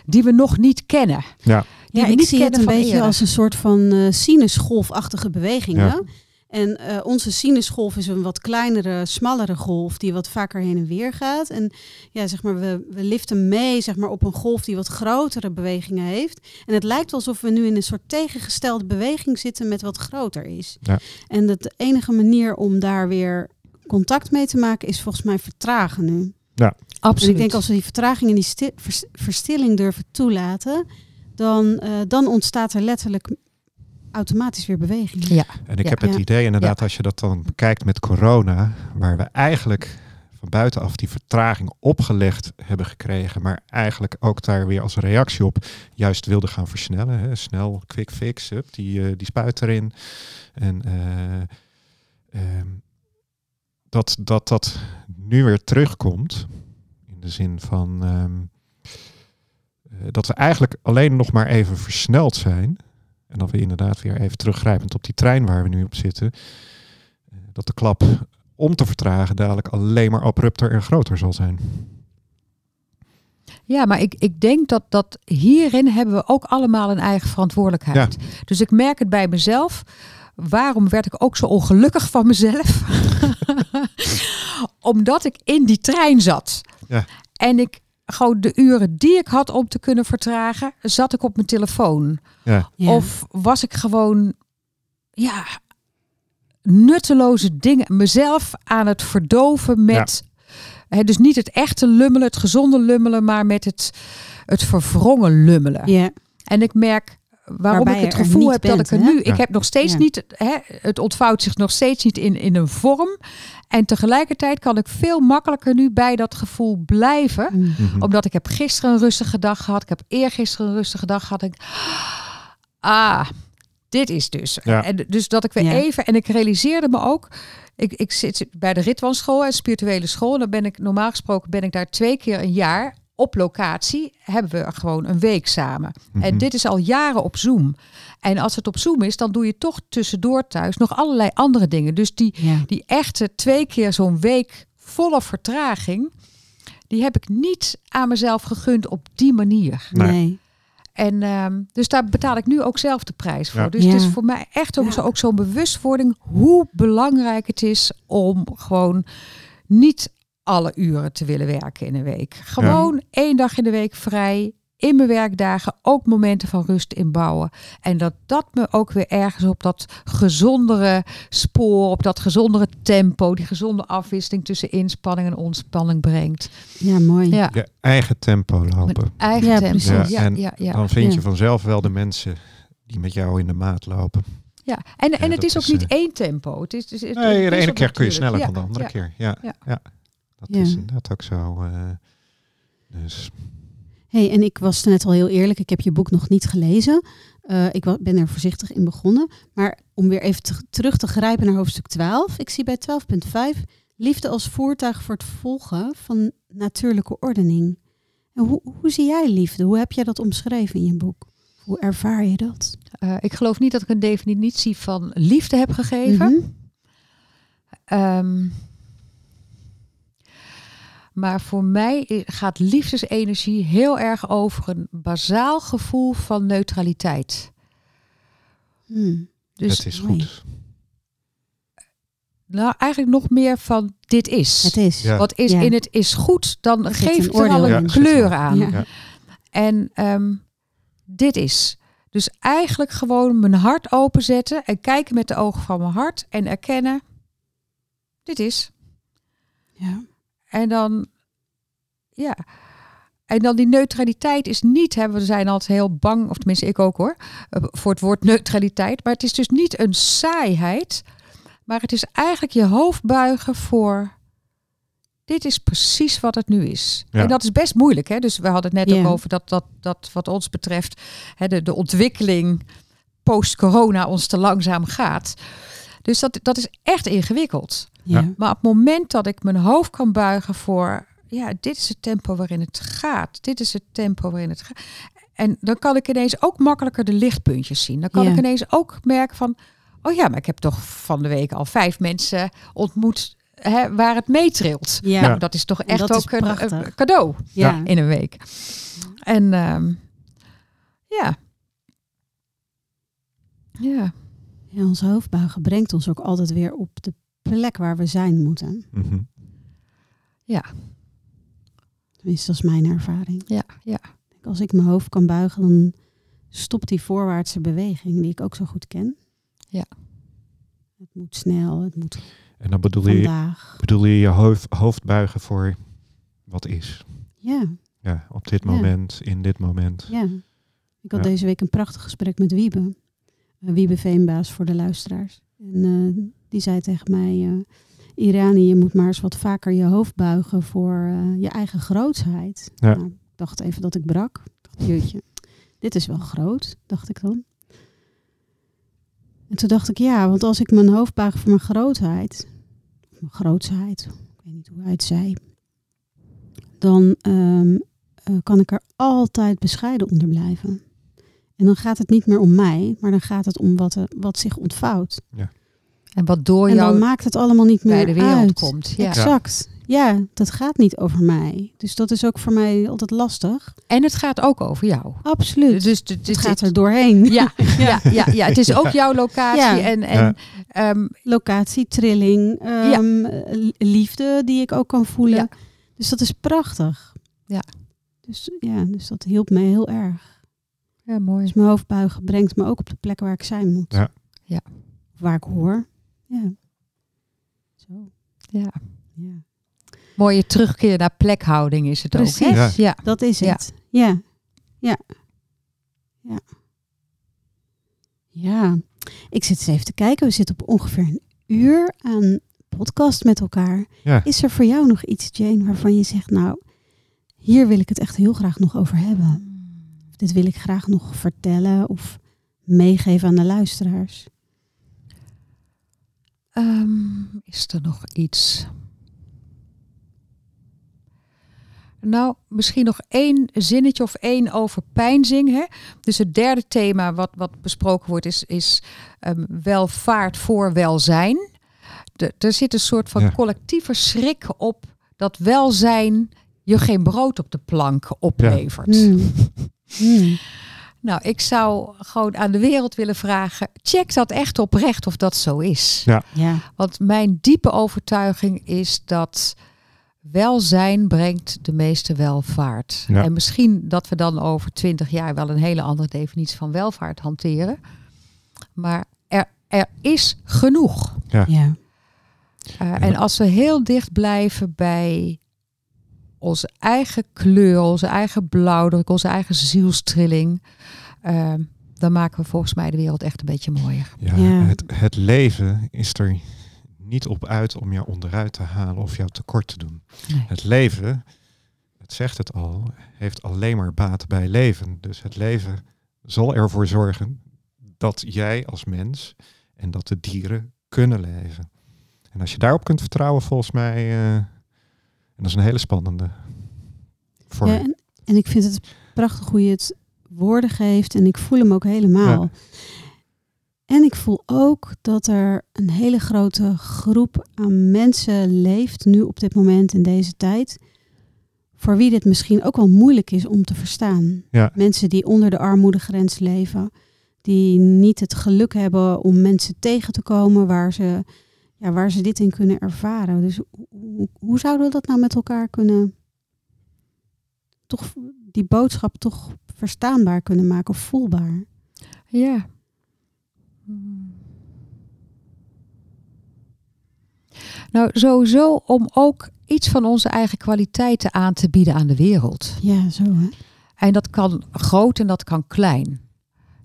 die we nog niet kennen. Ja. die Ja, ik zie het een beetje eerder. als een soort van eh sinusgolfachtige bewegingen. Ja. En eh, onze sinusgolf is een wat kleinere, smallere golf die wat vaker heen en weer gaat. En ja, zeg maar, we, we liften mee zeg maar, op een golf die wat grotere bewegingen heeft. En het lijkt alsof we nu in een soort tegengestelde beweging zitten met wat groter is. Ja. En dat de enige manier om daar weer contact mee te maken is volgens mij vertragen nu. Absoluut. En ik denk als we die vertraging en die sti- vers- verstilling durven toelaten, dan, eh, dan ontstaat er letterlijk automatisch weer beweging. Ja, En ik Ja. heb het Ja. idee inderdaad, als je dat dan bekijkt met corona, waar we eigenlijk van buitenaf die vertraging opgelegd hebben gekregen, maar eigenlijk ook daar weer als reactie op juist wilden gaan versnellen. Hè. Snel, quick fix, hup, die, eh, die spuit erin. En eh, ehm, dat, dat dat nu weer terugkomt, in de zin van ehm, eh, dat we eigenlijk alleen nog maar even versneld zijn. En dat we inderdaad weer even teruggrijpend op die trein waar we nu op zitten. eh, Dat de klap om te vertragen dadelijk alleen maar abrupter en groter zal zijn. Ja, maar ik, ik denk dat, dat hierin hebben we ook allemaal een eigen verantwoordelijkheid. Dus ik merk het bij mezelf. Waarom werd ik ook zo ongelukkig van mezelf? Omdat ik in die trein zat. Ja. En ik gewoon de uren die ik had om te kunnen vertragen, zat ik op mijn telefoon. Ja, Ja. Of was ik gewoon, ja, nutteloze dingen, mezelf aan het verdoven met, hè, dus niet het echte lummelen, het gezonde lummelen, maar met het, het verwrongen lummelen. ja. En ik merk waarom Waarbij ik het gevoel heb dat ik er hè? nu, ik Ja. heb nog steeds Ja. niet, hè, het ontvouwt zich nog steeds niet in, in een vorm. En tegelijkertijd kan ik veel makkelijker nu bij dat gevoel blijven Mm. Mhm. omdat ik heb gisteren een rustige dag gehad. Ik heb eergisteren een rustige dag gehad. Ik, ah, dit is dus. Ja. En dus dat ik weer Ja. even... En ik realiseerde me ook... Ik, ik zit bij de Ritwanschool en spirituele school. En dan ben ik normaal gesproken ben ik daar twee keer een jaar op locatie. Hebben we gewoon een week samen. En Mhm. dit is al jaren op Zoom. En als het op Zoom is, dan doe je toch tussendoor thuis nog allerlei andere dingen. Dus die, Ja. die echte twee keer zo'n week volle vertraging, die heb ik niet aan mezelf gegund op die manier. Nee. Nee. En ehm, dus daar betaal ik nu ook zelf de prijs voor. Ja. Dus het is voor mij echt ook, Ja. zo, ook zo'n bewustwording hoe belangrijk het is om gewoon niet alle uren te willen werken in een week. Gewoon één dag in de week vrij. In mijn werkdagen ook momenten van rust inbouwen. En dat dat me ook weer ergens op dat gezondere spoor, op dat gezondere tempo, die gezonde afwisseling tussen inspanning en ontspanning brengt. ja, mooi. Ja, Je eigen tempo mijn lopen. eigen Ja, tempo. precies. Ja, Ja, ja, en ja, ja. Dan vind je vanzelf wel de mensen die met jou in de maat lopen. Ja, en, en het is ook is, niet eh, één tempo. Het is, het is, het Nee, de ene keer kun je sneller ja, dan de andere ja. keer. Ja, Ja. Ja. Dat Ja. is inderdaad ook zo. eh, dus Hey, en ik was net al heel eerlijk, ik heb je boek nog niet gelezen. Eh, ik ben er voorzichtig in begonnen. Maar om weer even te- terug te grijpen naar hoofdstuk 12. Ik zie bij 12.5 liefde als voertuig voor het volgen van natuurlijke ordening. En hoe, hoe zie jij liefde? Hoe heb jij dat omschreven in je boek? Hoe ervaar je dat? Eh, ik geloof niet dat ik een definitie van liefde heb gegeven. Ehm, maar voor mij gaat liefdesenergie heel erg over een bazaal gevoel van neutraliteit. Hmm. Dus het is goed. nou, eigenlijk nog meer van dit is. Het is. Ja. Wat is Ja. in het is goed, dan Er geef ik er al een. Ja, kleur aan. En ehm, dit is. Dus eigenlijk gewoon mijn hart openzetten en kijken met de ogen van mijn hart en erkennen, dit is. Ja. En dan, ja. En dan die neutraliteit is niet, hè, we zijn altijd heel bang, of tenminste ik ook hoor, eh, voor het woord neutraliteit. Maar het is dus niet een saaiheid, maar het is eigenlijk je hoofd buigen voor, dit is precies wat het nu is. Ja. En dat is best moeilijk. Hè? Dus we hadden het net ook over dat, dat, dat wat ons betreft, hè, de, de ontwikkeling post-corona ons te langzaam gaat. Dus dat, dat is echt ingewikkeld. Ja. Maar op het moment dat ik mijn hoofd kan buigen voor, ja, dit is het tempo waarin het gaat. Dit is het tempo waarin het gaat. En dan kan ik ineens ook makkelijker de lichtpuntjes zien. Dan kan Ja. ik ineens ook merken van, oh ja, maar ik heb toch van de week al vijf mensen ontmoet hè, waar het meetrilt. Ja. Nou, dat is toch echt ook een cadeau Ja. in een week. En ehm, ja, Ja. Ja, onze hoofdbuigen brengt ons ook altijd weer op de plek waar we zijn moeten. Mhm. Tenminste, dat is mijn ervaring. Ja, ja. Als ik mijn hoofd kan buigen, dan stopt die voorwaartse beweging die ik ook zo goed ken. Ja. Het moet snel, het moet En dan bedoel je, vandaag. bedoel je je hoofd, hoofd buigen voor wat is. Ja, Ja, op dit Ja. moment, in dit moment. ja. Ik had Ja. deze week een prachtig gesprek met Wiebe. Eh, Wiebe Veenbaas voor de luisteraars. En eh, die zei tegen mij, eh Irani, je moet maar eens wat vaker je hoofd buigen voor eh, je eigen grootsheid. Ja. Nou, ik dacht even dat ik brak. Dacht, jeetje, dit is wel groot, dacht ik dan. En toen dacht ik, ja, want als ik mijn hoofd buig voor mijn grootheid, mijn grootsheid, ik weet niet hoe hij het zei, dan ehm, eh, kan ik er altijd bescheiden onder blijven. En dan gaat het niet meer om mij, maar dan gaat het om wat, er, wat zich ontvouwt. En wat door en dan jou maakt het allemaal niet meer bij de wereld uit. komt. Ja. Exact. Ja, dat gaat niet over mij. Dus dat is ook voor mij altijd lastig. En het gaat ook over jou. Absoluut. Dus het, het, het gaat er doorheen. Ja, ja, ja, ja, het is ook jouw locatie. Ja. En, en Ja. ehm, Locatie, trilling, ehm, liefde die ik ook kan voelen. Ja. Dus dat is prachtig. Ja. Dus ja, dus dat hielp me heel erg. ja, mooi. Dus mijn hoofdbuigen brengt me ook op de plek waar ik zijn moet. Ja. Ja. Waar ik hoor. Ja. Zo. Ja. Ja. Mooie terugkeer naar plekhouding is het ook. Precies. Hè? Ja. Ja. Dat is het. Ja. Ja. Ja. Ja. Ik zit eens even te kijken. We zitten op ongeveer een uur aan podcast met elkaar. Ja. Is er voor jou nog iets, Jane, waarvan je zegt, nou, hier wil ik het echt heel graag nog over hebben. Of dit wil ik graag nog vertellen of meegeven aan de luisteraars. Ehm, is er nog iets? Nou, misschien nog één zinnetje of één overpeinzing. Hè? Dus het derde thema wat, wat besproken wordt is, is ehm, welvaart voor welzijn. De, er zit een soort van Ja. collectieve schrik op dat welzijn je geen brood op de plank oplevert. Hmm. Hmm. Nou, ik zou gewoon aan de wereld willen vragen: check dat echt oprecht of dat zo is. Ja. Ja. Want mijn diepe overtuiging is dat welzijn brengt de meeste welvaart. Ja. En misschien dat we dan over twintig jaar wel een hele andere definitie van welvaart hanteren. Maar er, er is genoeg. Ja. Uh, en als we heel dicht blijven bij onze eigen kleur, onze eigen blauwdruk, onze eigen zielstrilling, uh, dan maken we volgens mij de wereld echt een beetje mooier. Ja, Ja. Het, het leven is er niet op uit om jou onderuit te halen of jou tekort te doen. Nee. Het leven, het zegt het al, heeft alleen maar baat bij leven. Dus het leven zal ervoor zorgen dat jij als mens en dat de dieren kunnen leven. En als je daarop kunt vertrouwen, volgens mij, uh, en dat is een hele spannende. Ja, en, en ik vind het prachtig hoe je het woorden geeft en ik voel hem ook helemaal. Ja. En ik voel ook dat er een hele grote groep aan mensen leeft, nu op dit moment in deze tijd, voor wie dit misschien ook wel moeilijk is om te verstaan. Ja. Mensen die onder de armoedegrens leven, die niet het geluk hebben om mensen tegen te komen waar ze, ja, waar ze dit in kunnen ervaren. Dus hoe, hoe zouden we dat nou met elkaar kunnen, toch die boodschap toch verstaanbaar kunnen maken of voelbaar? Ja. Nou, sowieso om ook iets van onze eigen kwaliteiten aan te bieden aan de wereld. Ja, zo hè. En dat kan groot en dat kan klein.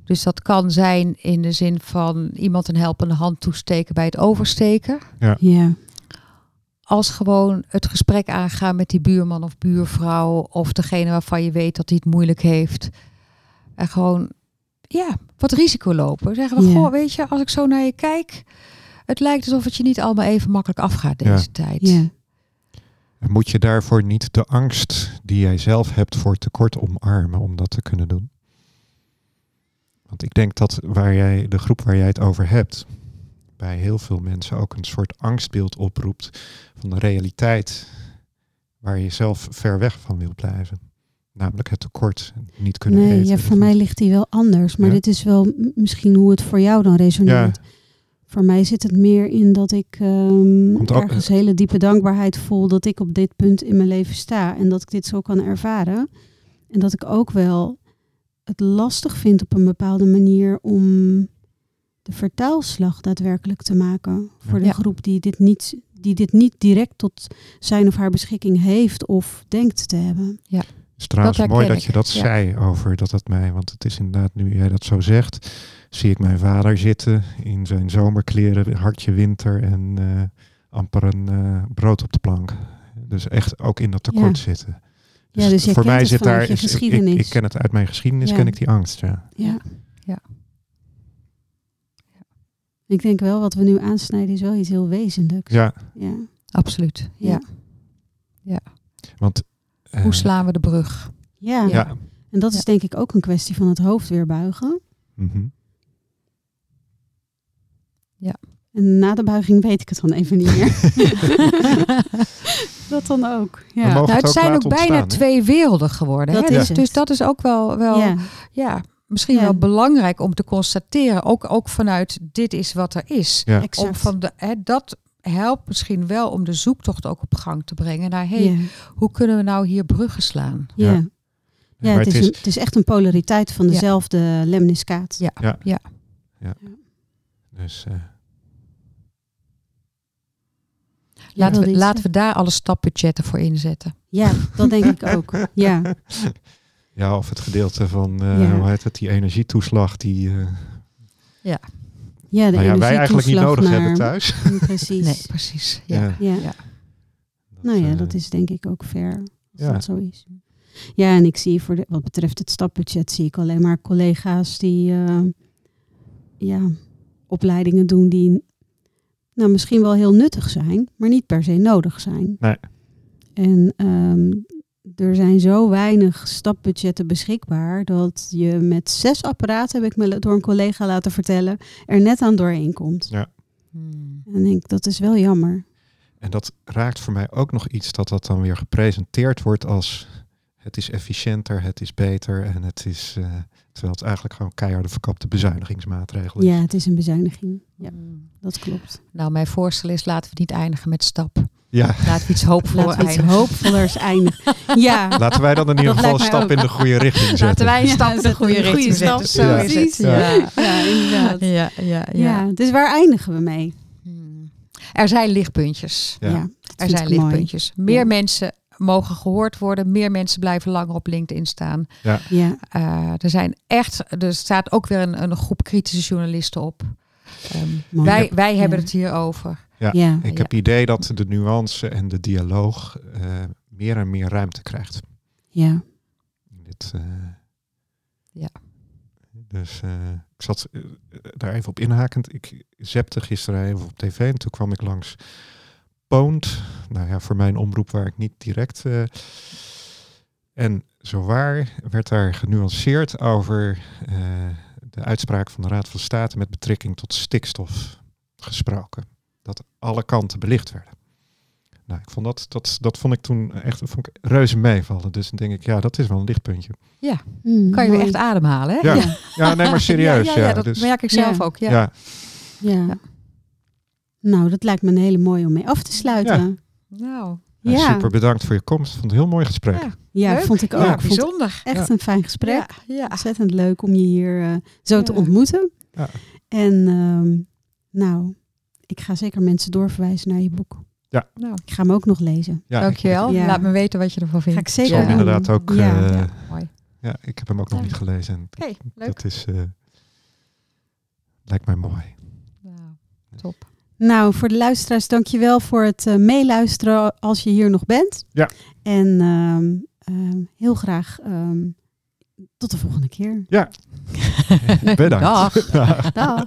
Dus dat kan zijn in de zin van iemand een helpende hand toesteken bij het oversteken. Ja. Als gewoon het gesprek aangaan met die buurman of buurvrouw of degene waarvan je weet dat hij het moeilijk heeft. En gewoon, ja, wat risico lopen. Zeggen we, Ja. goh, weet je, als ik zo naar je kijk, het lijkt alsof het je niet allemaal even makkelijk afgaat deze Ja. tijd. Ja. Moet je daarvoor niet de angst die jij zelf hebt voor tekort omarmen om dat te kunnen doen? Want ik denk dat waar jij, de groep waar jij het over hebt, bij heel veel mensen ook een soort angstbeeld oproept van de realiteit waar je zelf ver weg van wilt blijven. Namelijk het tekort, niet kunnen Nee, eten. ja, voor mij ligt die wel anders. Maar Ja? dit is wel misschien hoe het voor jou dan resoneert. Voor mij zit het meer in dat ik Komt ook- ergens hele diepe dankbaarheid voel dat ik op dit punt in mijn leven sta. En dat ik dit zo kan ervaren. En dat ik ook wel het lastig vind op een bepaalde manier om de vertaalslag daadwerkelijk te maken. Voor de Ja. groep die dit, niet, die dit niet direct tot zijn of haar beschikking heeft of denkt te hebben. Het is trouwens Dat mooi dat je dat ja. zei over dat het mij, want het is inderdaad, nu jij dat zo zegt, zie ik mijn vader zitten in zijn zomerkleren, hartje winter en eh, amper een eh, brood op de plank. Dus echt ook in dat tekort zitten. Ja, dus voor mij het zit daar, je is, ik, geschiedenis. ik ken het uit mijn geschiedenis, Ja. ken ik die angst. Ja. Ja. Ja. Ik denk wel, wat we nu aansnijden is wel iets heel wezenlijks. Ja, Ja. Absoluut. Ja. Ja. want. eh, Hoe slaan we de brug? Ja. Ja. En dat is Ja. denk ik ook een kwestie van het hoofd weer buigen. mhm. En na de buiging weet ik het dan even niet meer. dat dan ook. We Ja. mogen Nou, het ook zijn ook bijna ontstaan, twee werelden geworden. Dat hè? is Dus, het. dus dat is ook wel, wel ja. ja, misschien Ja. wel belangrijk om te constateren. Ook, ook vanuit dit is wat er is. Ja. Om van de, hè, dat helpt misschien wel om de zoektocht ook op gang te brengen naar hey, ja. hoe kunnen we nou hier bruggen slaan? Ja. Ja. Ja, het, is een, het is echt een polariteit van Ja. dezelfde lemniskaat. Ja. Dus, eh, Laten, we, laten we daar alle stapbudgetten voor inzetten. Ja, dat denk ik ook. Ja, ja, of het gedeelte van, eh, Ja. hoe heet het, die energietoeslag die eh, ja de nou ja, wij eigenlijk niet nodig naar- hebben thuis. Precies. Nee, precies. Ja. Ja. Ja. Ja. Nou ja, eh, dat is denk ik ook fair. Als Ja. dat zo is. Ja, en ik zie voor de, wat betreft het stapbudget, zie ik alleen maar collega's die eh, ja, opleidingen doen die nou, misschien wel heel nuttig zijn, maar niet per se nodig zijn. Nee. En ehm, er zijn zo weinig stapbudgetten beschikbaar dat je met zes apparaten, heb ik me door een collega laten vertellen, er net aan doorheen komt. Hmm. En ik denk, dat is wel jammer. En dat raakt voor mij ook nog iets dat dat dan weer gepresenteerd wordt als het is efficiënter, het is beter en het is, eh, terwijl het eigenlijk gewoon keiharde verkapte bezuinigingsmaatregel is. Ja, het is een bezuiniging. Ja, Hmm. dat klopt. Nou, mijn voorstel is laten we niet eindigen met stap. Ja, Laten we iets hoopvoller Laten we iets eindigen. hoopvollers eindigen. Ja, laten wij dan in ieder geval een stap ook. in de goede richting zetten. Laten wij een stap in de goede richting stap. zetten. Zo Ja. is het. Precies. Ja. ja, inderdaad. Ja, ja, ja. Ja, dus waar eindigen we mee? Hmm. Er zijn lichtpuntjes. Ja. Er zijn lichtpuntjes. Meer Ja. mensen mogen gehoord worden. Meer mensen blijven langer op LinkedIn staan. Ja, Eh, er zijn echt, er staat ook weer een, een groep kritische journalisten op. Ehm, wij wij hebben Ja. het hier over. Ja. Ja, Ik heb het idee dat de nuance en de dialoog eh, meer en meer ruimte krijgt. ja, Dit, eh, Ja. Dus eh, ik zat daar even op inhakend. Ik zepte gisteren even op tv en toen kwam ik langs Poont. Nou ja, voor mijn omroep waar ik niet direct... eh, en zowaar werd daar genuanceerd over eh, de uitspraak van de Raad van State met betrekking tot stikstof gesproken. Dat alle kanten belicht werden. Nou, ik vond dat, dat, dat vond ik toen echt vond ik reuze meevallen. Dus dan denk ik, ja, dat is wel een lichtpuntje. Mm, Kan je weer echt ademhalen, hè? Ja, Ja. ja nee, maar serieus. Ja, Ja, ja, ja, dat dus, merk ik zelf Ja. ook. Ja. ja. Ja. Ja. Nou, dat lijkt me een hele mooie om mee af te sluiten. Nou, Ja, Ja, Super bedankt voor je komst. Ik vond het een heel mooi gesprek. Ja. ja, leuk. vond ik ook. Ja, vond bijzonder. echt Ja. een fijn gesprek. Ja, ja. Ontzettend leuk om je hier eh, zo te Ja. ontmoeten. Ja. En ehm, nou, ik ga zeker mensen doorverwijzen naar je boek. Nou, Ik ga hem ook nog lezen. Ja, dankjewel. Ja. Laat me weten wat je ervan vindt. Ga ik zeker Ik doen. inderdaad ook. Ja. Ja, mooi. ja, ik heb hem ook nog Ja. niet gelezen. En Oké, leuk. dat is, eh, lijkt mij mooi. Nou, top. Nou, voor de luisteraars, dankjewel voor het eh, meeluisteren als je hier nog bent. Ja. En ehm, ehm, heel graag ehm, tot de volgende keer. Bedankt. Dag. Dag.